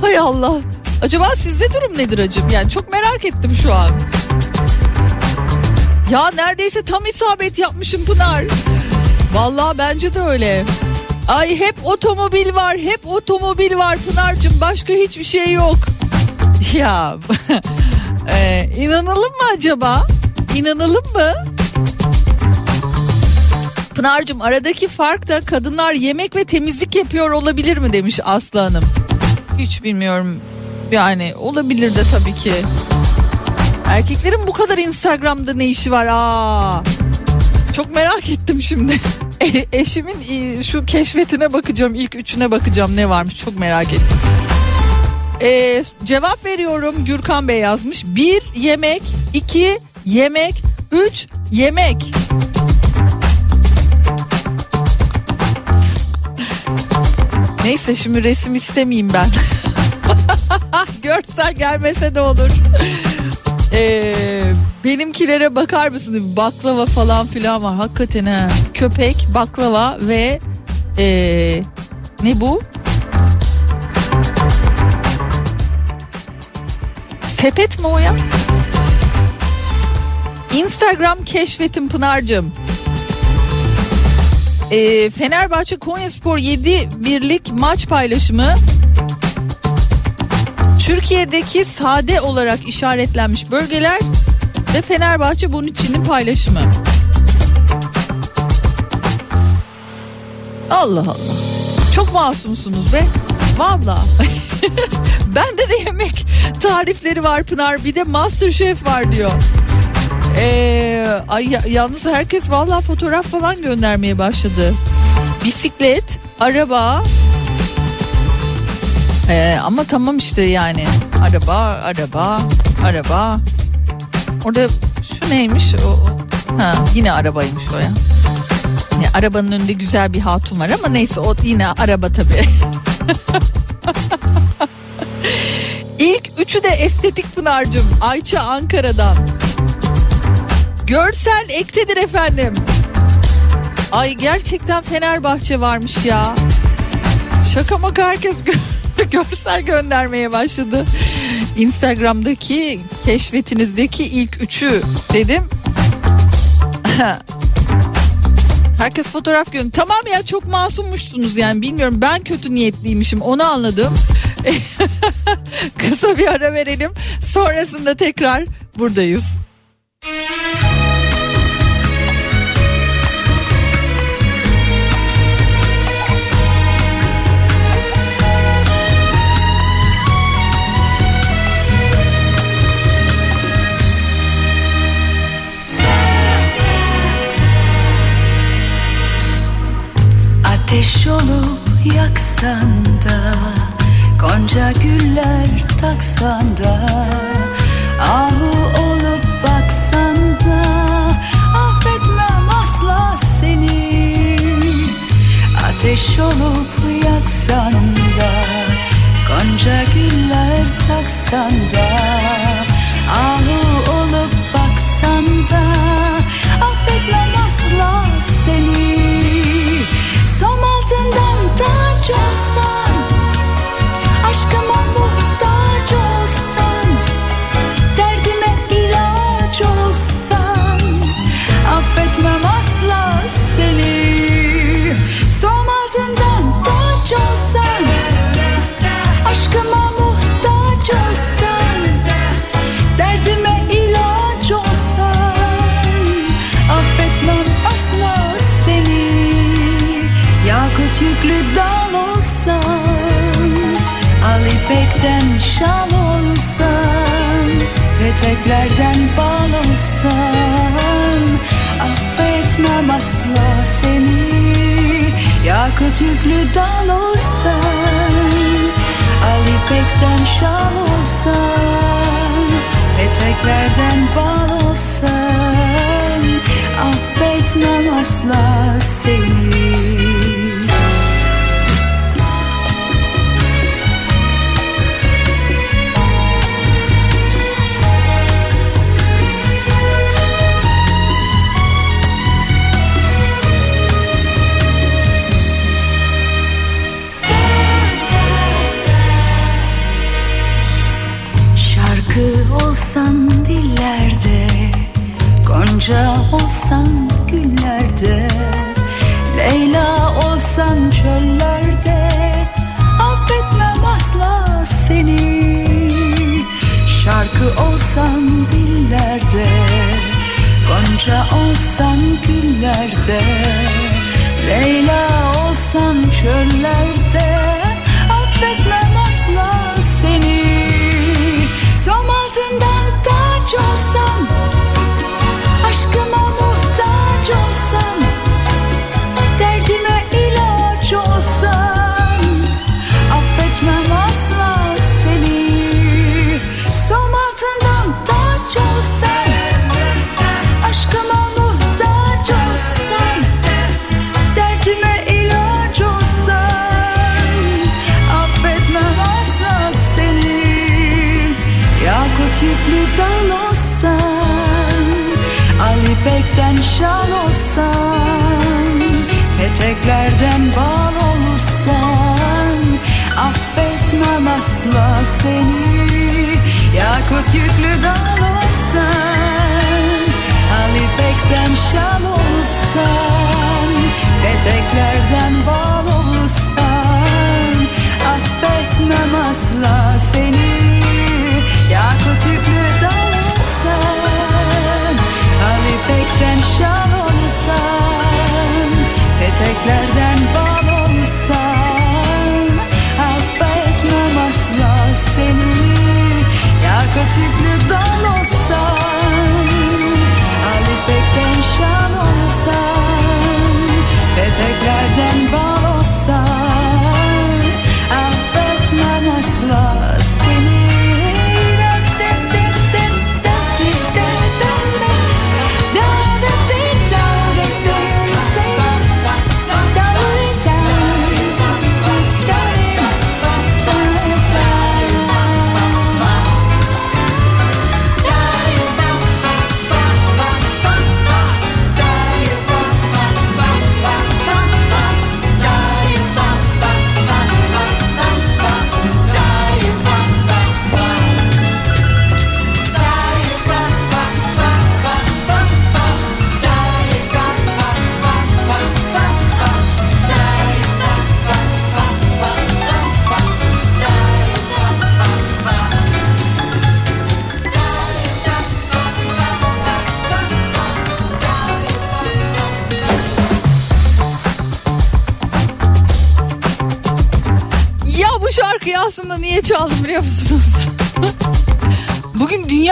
Hay Allah. Acaba sizde durum nedir acım? Yani çok merak ettim şu an. Ya neredeyse tam isabet yapmışım Pınar. Vallahi bence de öyle. Ay hep otomobil var, hep otomobil var Pınar'cığım. Başka hiçbir şey yok. Ya e, inanalım mı acaba? İnanalım mı? Pınar'cığım aradaki fark da kadınlar yemek ve temizlik yapıyor olabilir mi demiş Aslı Hanım. Hiç bilmiyorum. Yani olabilir de tabii ki. Erkeklerin bu kadar Instagram'da ne işi var? Aa. Çok merak ettim şimdi. E- eşimin e, şu keşfetine bakacağım. ilk üçüne bakacağım ne varmış. Çok merak ettim. E, cevap veriyorum. Gürkan Bey yazmış. Bir yemek, iki yemek, üç yemek. Neyse şimdi resim istemeyeyim ben. Görsel gelmese de olur. Ee, benimkilere bakar mısınız? Baklava falan filan var. Hakikaten ha. Köpek, baklava ve ee, ne bu? Sepet mi o ya? Instagram keşfetim Pınar'cığım. Ee, Fenerbahçe Konyaspor 7 birlik maç paylaşımı Türkiye'deki sade olarak işaretlenmiş bölgeler ve Fenerbahçe Bonucci'nin paylaşımı. Allah Allah. Çok masumsunuz be. Valla. Bende de yemek tarifleri var Pınar. Bir de Masterchef var diyor. Ee, ay, ya- yalnız herkes valla fotoğraf falan göndermeye başladı. Bisiklet, araba. Ee, ama tamam işte yani. Araba, araba, araba. Orada şu neymiş? O, ha, yine arabaymış o ya. Yani arabanın önünde güzel bir hatun var ama neyse o yine araba tabii. İlk üçü de estetik Pınar'cığım. Ayça Ankara'dan. Görsel ektedir efendim. Ay gerçekten Fenerbahçe varmış ya. Şaka maka herkes gö- görsel göndermeye başladı. Instagram'daki keşfetinizdeki ilk üçü dedim. Herkes fotoğraf gönder. Tamam ya çok masummuşsunuz yani bilmiyorum ben kötü niyetliymişim onu anladım. Kısa bir ara verelim. Sonrasında tekrar buradayız. Ateş olup yaksan da Gonca güller taksan da Ahu olup baksan da Affetmem asla seni. Ateş olup yaksan da Gonca güller taksan da Ahu olup baksan da olsan Aşkıma muhtaç olsan Derdime ilaç olsan Affetmem asla seni. Som altından taç olsan Aşkıma muhtaç Derdime ilaç olsan Affetmem asla seni. Yakut yüklü dal ipekten şal olsan Peteklerden bal olsan Affetmem asla seni. Yakut yüklü dal olsan Al ipekten şal olsan Peteklerden bal olsan Affetmem asla seni Gonca olsan güllerde Leyla olsan çöllerde Affetmem asla seni. Şarkı olsan dillerde Gonca olsan güllerde Leyla olsan çöllerde Aşkıma şal olsan Peteklerden bal olsan Affetmem asla seni. Yakut yüklü dal olsan Al ipekten şal olsan Peteklerden bal olsan Affetmem asla seni eteklerden bal olsan Affetmem asla seni. Ya kötüklü dal olsan Ali pekten şan olsan Eteklerden bal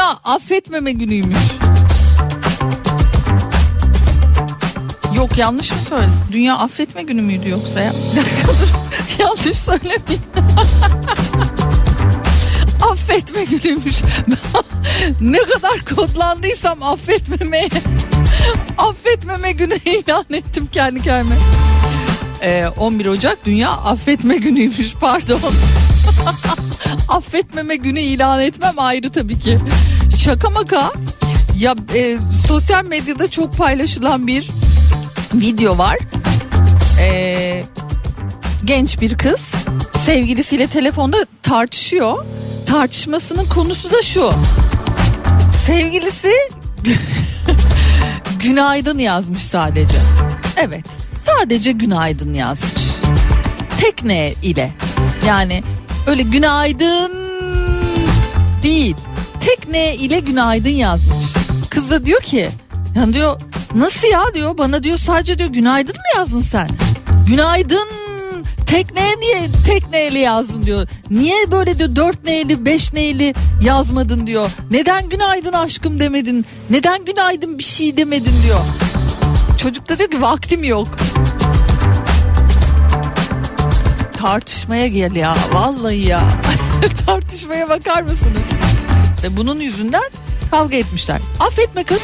Dünya Affetmeme Günüymüş. Yok yanlış mı söyledim? Dünya Affetme Günü müydü yoksa ya? Yanlış söylemeyeyim. affetme günüymüş. ne kadar kodlandıysam affetmemeye affetmeme günü ilan ettim kendi kendime. Ee, 11 Ocak Dünya Affetme Günü'ymüş pardon. Affetmeme günü ilan etmem ayrı tabii ki. Şaka maka ya e, sosyal medyada çok paylaşılan bir video var. Ee, genç bir kız sevgilisiyle telefonda tartışıyor. Tartışmasının konusu da şu. Sevgilisi günaydın yazmış sadece. Evet sadece günaydın yazmış. Tekne ile yani öyle günaydın değil. Tekne ile günaydın yazmış. Kız da diyor ki yani diyor nasıl ya diyor bana diyor sadece diyor günaydın mı yazdın sen? Günaydın tekneye niye tekneyle yazdın diyor. Niye böyle diyor dört neyli beş neyli yazmadın diyor. Neden günaydın aşkım demedin? Neden günaydın bir şey demedin diyor. Çocuk da diyor ki vaktim yok. Tartışmaya gel ya vallahi ya. Tartışmaya bakar mısınız? Ve bunun yüzünden kavga etmişler. Affetme kız.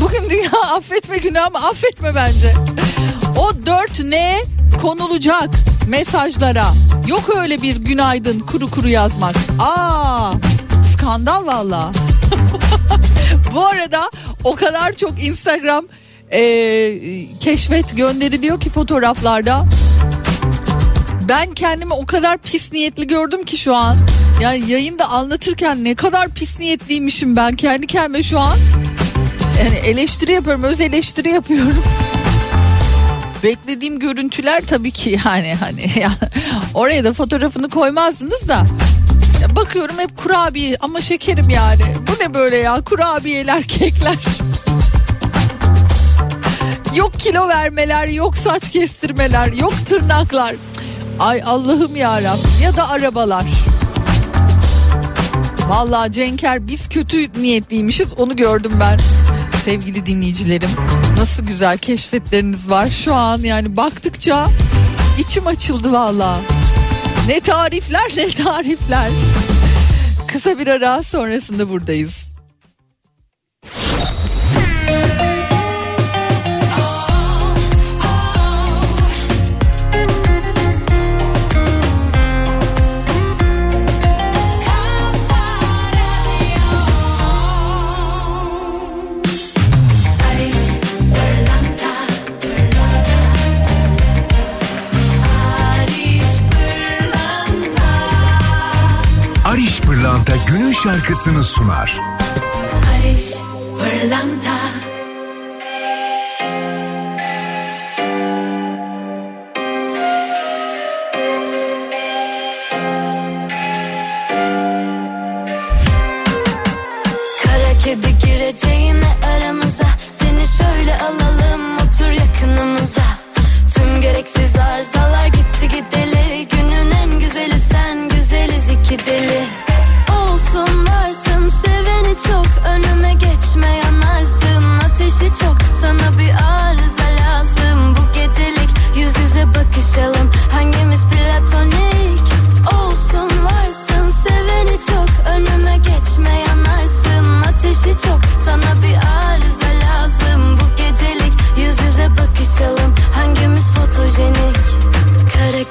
Bugün dünya affetme günü ama affetme bence. O dört ne konulacak mesajlara. Yok öyle bir günaydın kuru kuru yazmak. Aa skandal valla. Bu arada o kadar çok Instagram e, keşfet gönderiliyor ki fotoğraflarda. Ben kendimi o kadar pis niyetli gördüm ki şu an. Yani yayında anlatırken ne kadar pis niyetliymişim ben kendi kendime şu an. Yani eleştiri yapıyorum, öz eleştiri yapıyorum. Beklediğim görüntüler tabii ki yani hani ya, oraya da fotoğrafını koymazdınız da. Ya bakıyorum hep kurabiye ama şekerim yani. Bu ne böyle ya kurabiyeler, kekler. Yok kilo vermeler, yok saç kestirmeler, yok tırnaklar. Ay Allah'ım ya ya da arabalar. Vallahi Cenker biz kötü niyetliymişiz onu gördüm ben. Sevgili dinleyicilerim nasıl güzel keşfetleriniz var şu an yani baktıkça içim açıldı valla. Ne tarifler ne tarifler. Kısa bir ara sonrasında buradayız. Şarkısını sunar. Barış Pırlanta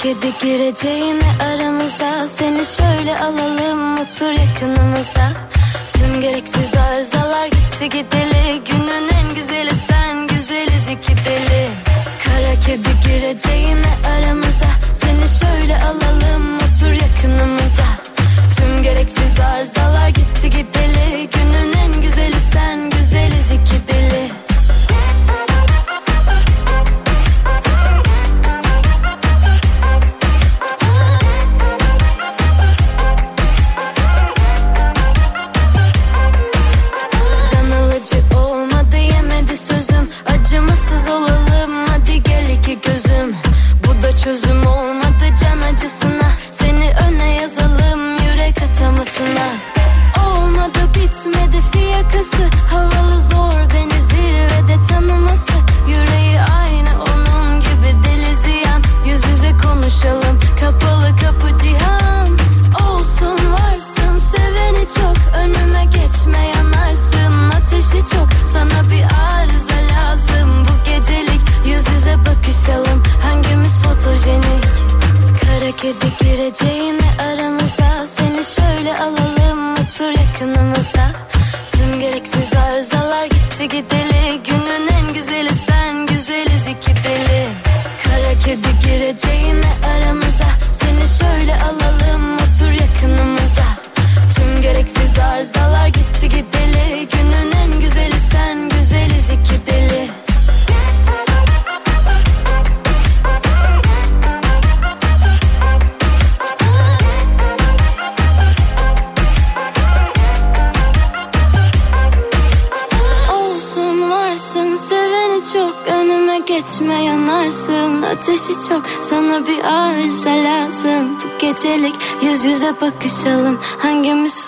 kedi gireceğine aramıza. Seni şöyle alalım otur yakınımıza. Tüm gereksiz arızalar gitti gideli. Günün en güzeli sen güzeliz iki deli. Kara kedi gireceğine aramıza. Seni şöyle alalım otur yakınımıza. Tüm gereksiz arızalar gitti gideli. Günün en güzeli sen güzeliz iki deli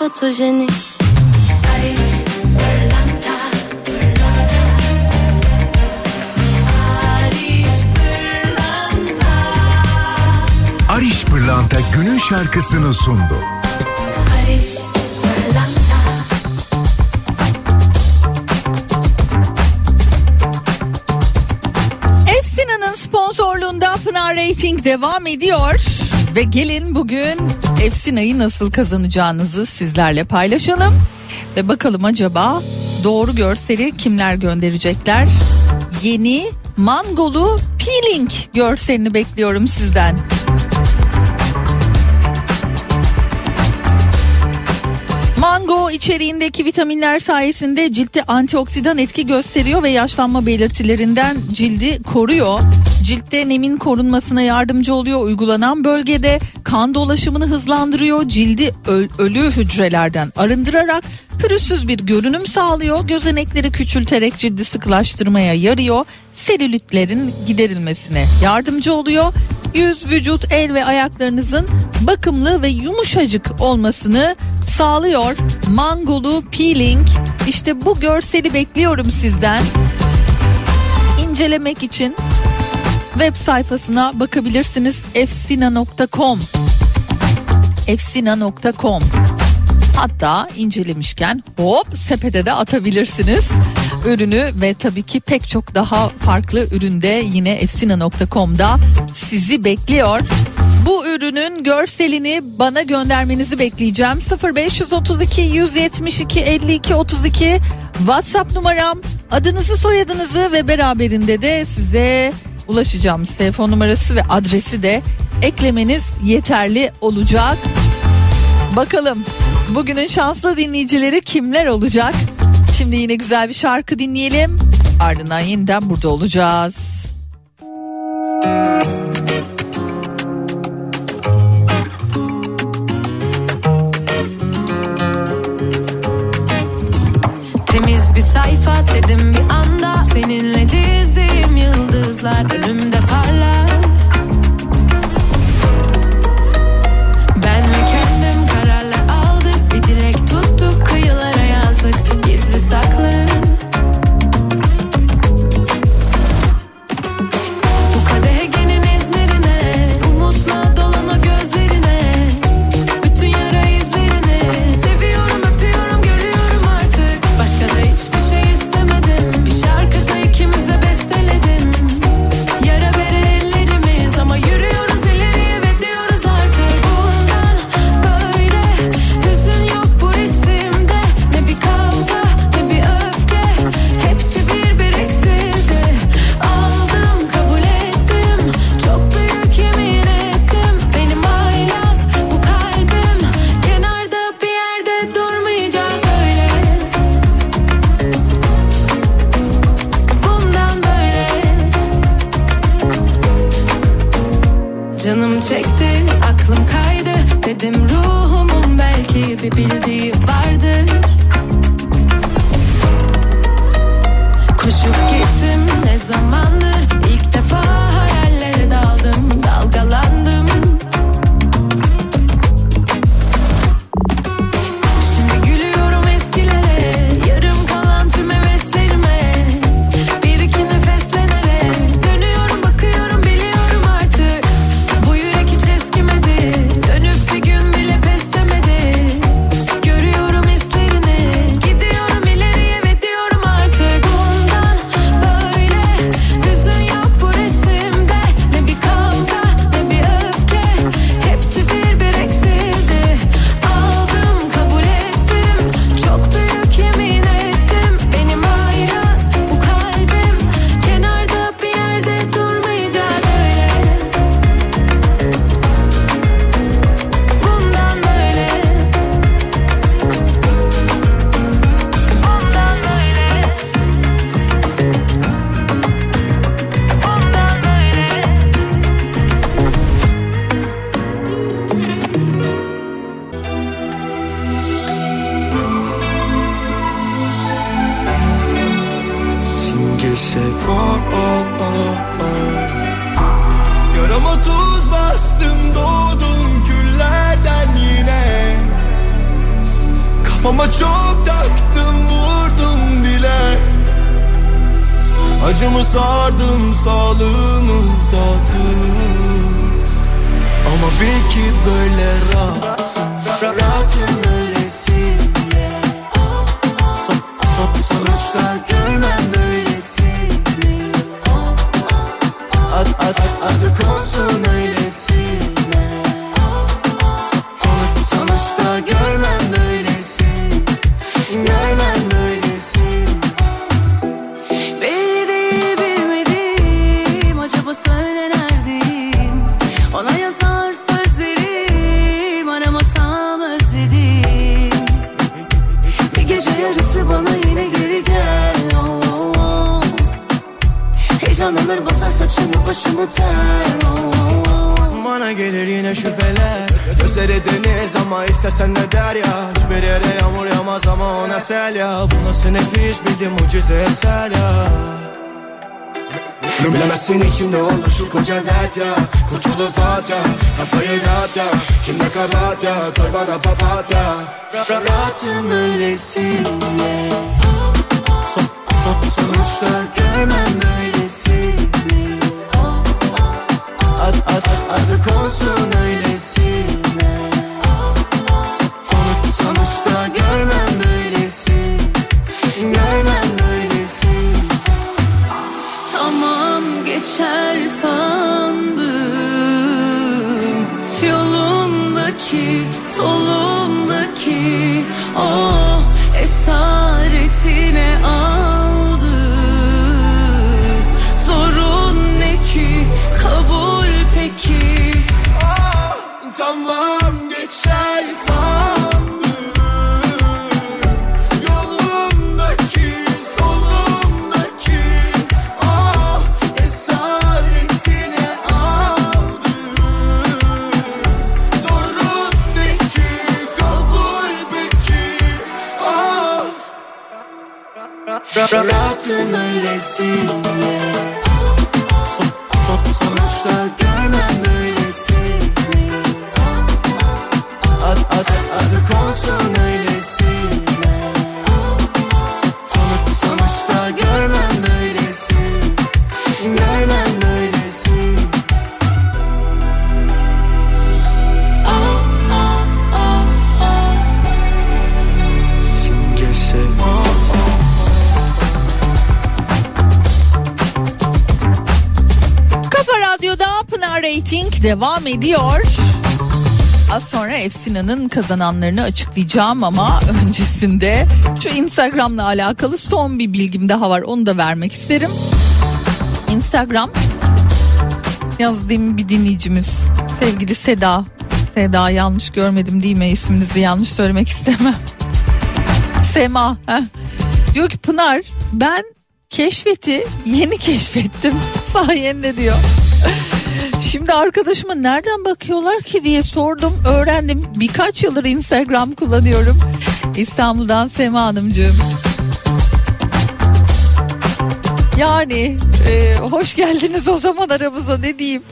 Fotojenik Ariş Pırlanta günün şarkısını sundu. Efsina'nın sponsorluğunda Pınar Rating devam ediyor. Ve gelin bugün Efsina'yı nasıl kazanacağınızı sizlerle paylaşalım. Ve bakalım acaba doğru görseli kimler gönderecekler? Yeni mangolu peeling görselini bekliyorum sizden. Mango içeriğindeki vitaminler sayesinde ciltte antioksidan etki gösteriyor ve yaşlanma belirtilerinden cildi koruyor. Ciltte nemin korunmasına yardımcı oluyor. Uygulanan bölgede kan dolaşımını hızlandırıyor. Cildi öl- ölü hücrelerden arındırarak pürüzsüz bir görünüm sağlıyor. Gözenekleri küçülterek cildi sıkılaştırmaya yarıyor. Selülitlerin giderilmesine yardımcı oluyor. Yüz, vücut, el ve ayaklarınızın bakımlı ve yumuşacık olmasını sağlıyor. Mangolu peeling. İşte bu görseli bekliyorum sizden. İncelemek için web sayfasına bakabilirsiniz efsina.com efsina.com Hatta incelemişken hop sepete de atabilirsiniz ürünü ve tabii ki pek çok daha farklı üründe yine efsina.com'da sizi bekliyor. Bu ürünün görselini bana göndermenizi bekleyeceğim. 0532 172 52 32 WhatsApp numaram. Adınızı, soyadınızı ve beraberinde de size ulaşacağım telefon numarası ve adresi de eklemeniz yeterli olacak. Bakalım bugünün şanslı dinleyicileri kimler olacak? Şimdi yine güzel bir şarkı dinleyelim. Ardından yeniden burada olacağız. Temiz I don't know. Başımı ter oh. Bana gelir yine şüpheler. Gözleri deniz ama istersen ne der ya. Hiçbir yere yağmur yağmaz ama ona sel ya. Bu nasıl nefis bildim mucize eser ya. Bilemezsin içimde olur şu koca dert ya. Kurtulup at ya Kafayı dağıt ya. Kimde kabahat ya Koy bana papatya Ra- ra- Rahatım öylesine. Son, son, sonuçta görmem böylesini Ad, ad, ad, adı konsun öylesine Rahatım öylesine Son, devam ediyor. Az sonra Efsina'nın kazananlarını açıklayacağım ama öncesinde şu Instagram'la alakalı son bir bilgim daha var. Onu da vermek isterim. Instagram yazdığım bir dinleyicimiz sevgili Seda. Seda yanlış görmedim değil mi? İsminizi yanlış söylemek istemem. Sema. heh. Diyor ki Pınar ben keşfeti yeni keşfettim sayende diyor. Şimdi arkadaşıma nereden bakıyorlar ki diye sordum öğrendim birkaç yıldır Instagram kullanıyorum İstanbul'dan Sema Hanımcığım. Yani e, hoş geldiniz o zaman aramıza ne diyeyim.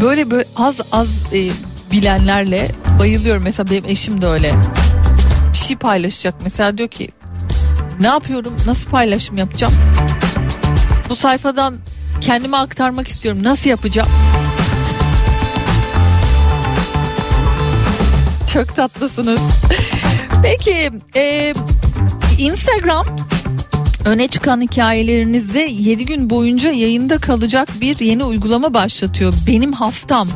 Böyle böyle az az e, bilenlerle bayılıyorum. Mesela benim eşim de öyle. Bir şey paylaşacak mesela diyor ki ne yapıyorum nasıl paylaşım yapacağım. Bu sayfadan kendime aktarmak istiyorum nasıl yapacağım. Çok tatlısınız. Peki e, Instagram öne çıkan hikayelerinizi 7 gün boyunca yayında kalacak bir yeni uygulama başlatıyor. Benim haftam.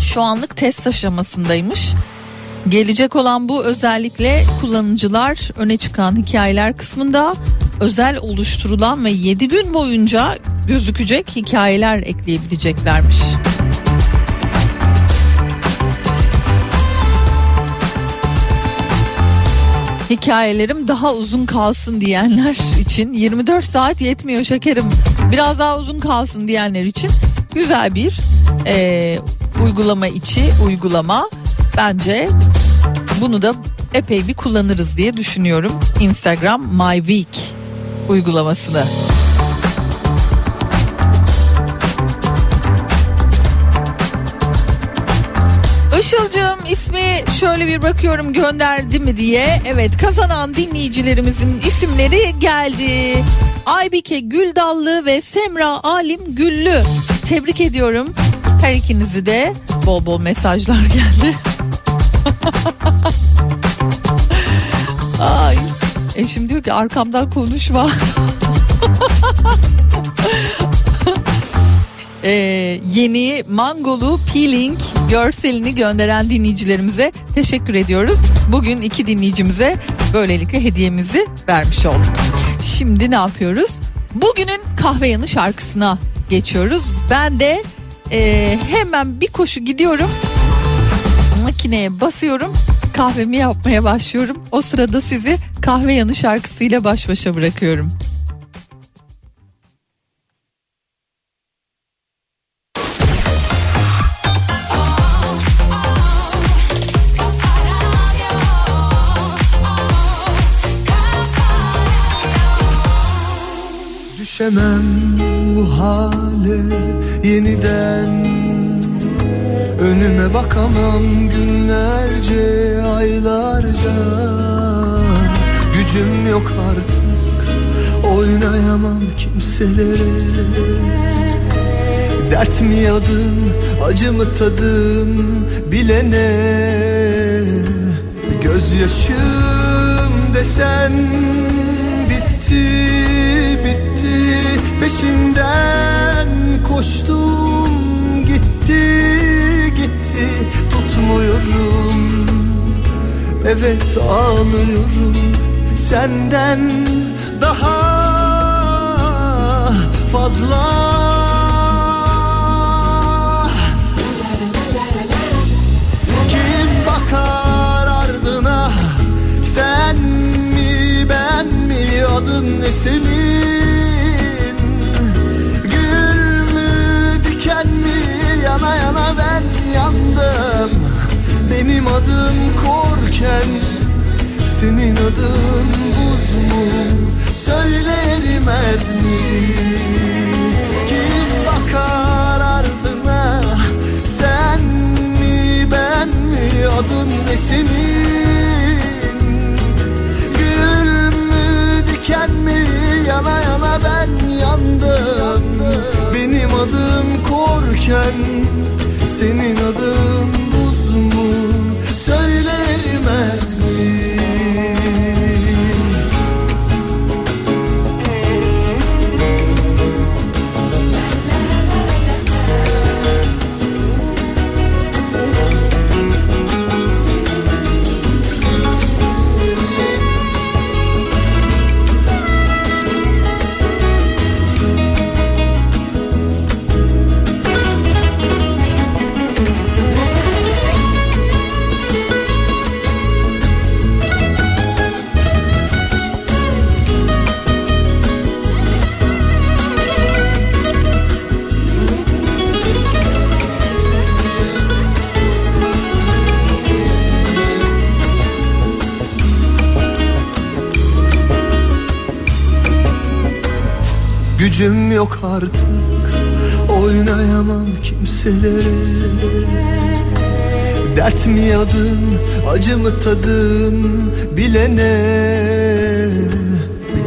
Şu anlık test aşamasındaymış. Gelecek olan bu özellikle kullanıcılar öne çıkan hikayeler kısmında özel oluşturulan ve 7 gün boyunca gözükecek hikayeler ekleyebileceklermiş. Hikayelerim daha uzun kalsın diyenler için 24 saat yetmiyor şekerim biraz daha uzun kalsın diyenler için güzel bir e, uygulama içi uygulama bence bunu da epey bir kullanırız diye düşünüyorum Instagram My Week uygulamasını. Işıl'cığım ismi şöyle bir bakıyorum gönderdi mi diye. Evet kazanan dinleyicilerimizin isimleri geldi. Aybike Güldallı ve Semra Alim Güllü. Tebrik ediyorum. Her ikinizi de bol bol mesajlar geldi. Ay. Eşim diyor ki arkamdan konuşma. Ee, yeni mangolu peeling görselini gönderen dinleyicilerimize teşekkür ediyoruz. Bugün iki dinleyicimize böylelikle hediyemizi vermiş olduk. Şimdi ne yapıyoruz? Bugünün kahve yanı şarkısına geçiyoruz. Ben de e, hemen bir koşu gidiyorum. Makineye basıyorum. Kahvemi yapmaya başlıyorum. O sırada sizi kahve yanı şarkısıyla baş başa bırakıyorum. Düşemem bu hale yeniden. Önüme bakamam günlerce aylarca. Gücüm yok artık oynayamam kimselere. Dert mi yadın acı mı tadın bilene. Gözyaşım desen bitti Peşinden koştum gitti gitti. Tutmuyorum evet ağlıyorum. Senden daha fazla. Kim bakar ardına? Sen mi ben mi? Adın ne senin yandım Benim adım korken senin adın buz mu? Söyle mi? Kim bakar ardına? Sen mi ben mi? Adın ne senin? Gül mü diken mi? Yana yana ben yandım. Benim adım korken senin adın yok artık. Oynayamam kimselere. Dert mi yadın Acı mı tadın Bilene?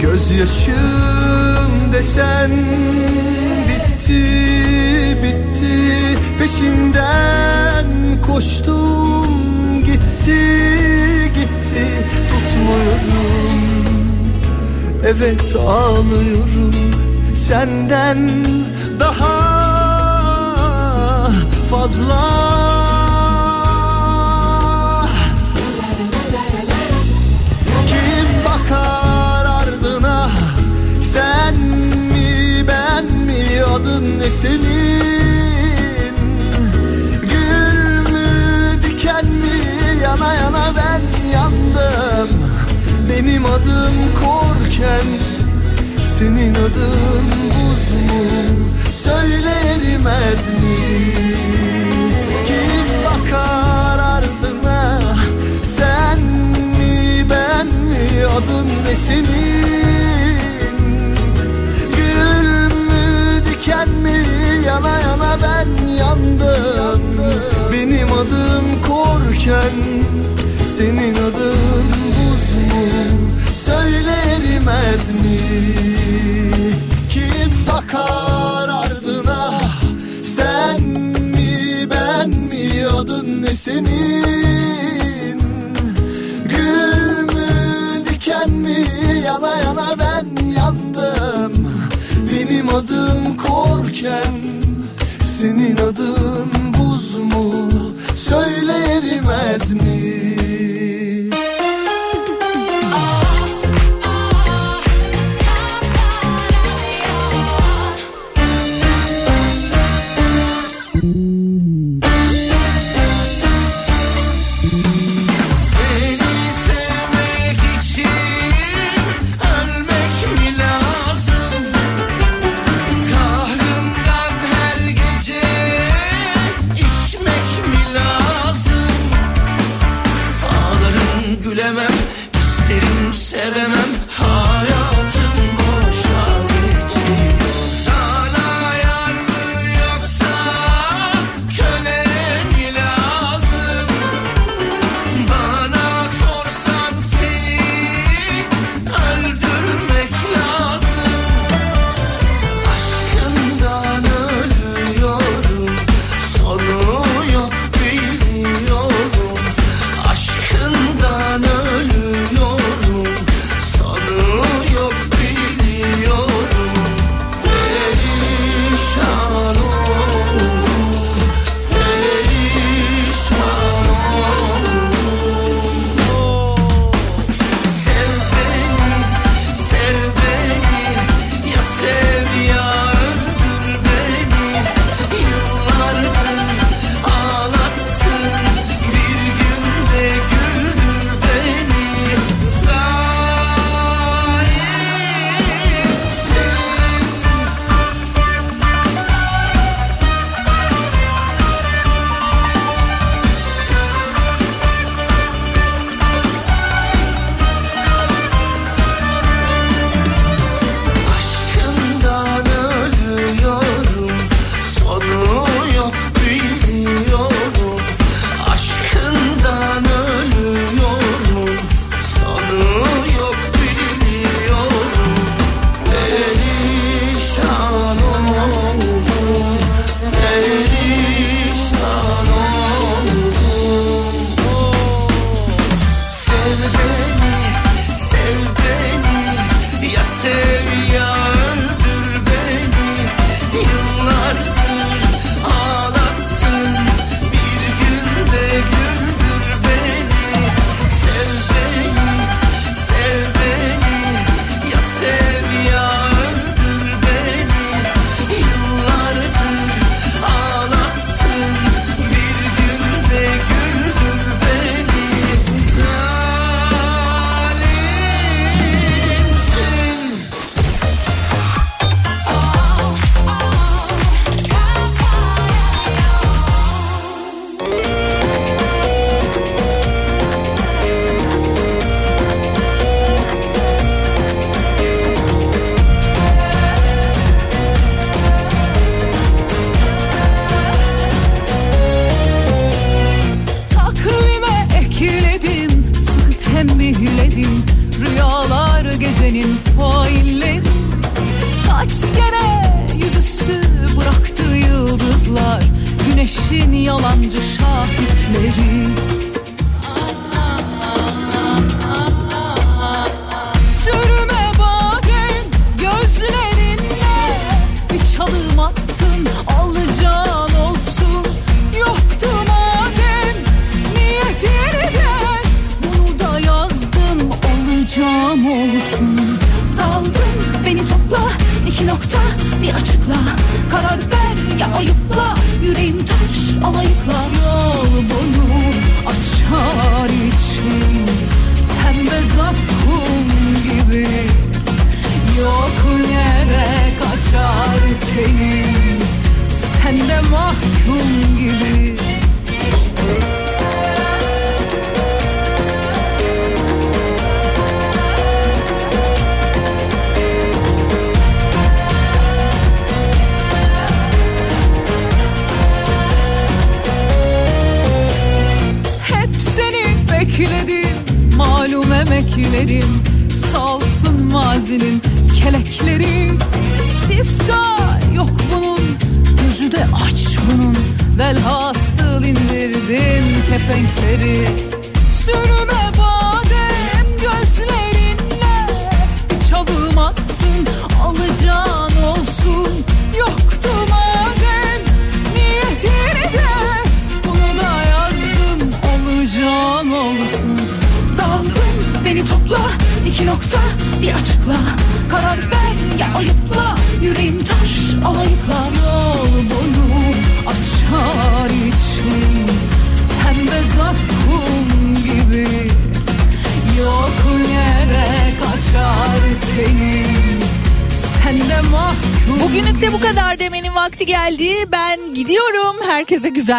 Gözyaşım desen Bitti Bitti. Peşinden koştum Gitti Gitti. Tutmuyorum. Evet ağlıyorum senden daha fazla. Kim bakar ardına? Sen mi ben mi? Adın ne senin? Gül mü diken mi? Yana yana ben yandım. Benim adım korken senin adın buz mu? Söyle erimez mi? Kim bakar ardına? Sen mi ben mi? Adın ne senin? Gül mü diken mi? Yana yana ben yandım. Benim adım korken Senin adın buz mu? Söyle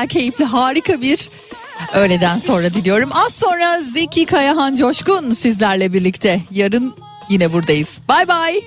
keyifli, harika bir öğleden sonra diliyorum. Az sonra Zeki Kayahan Coşkun sizlerle birlikte. Yarın yine buradayız. Bay bay.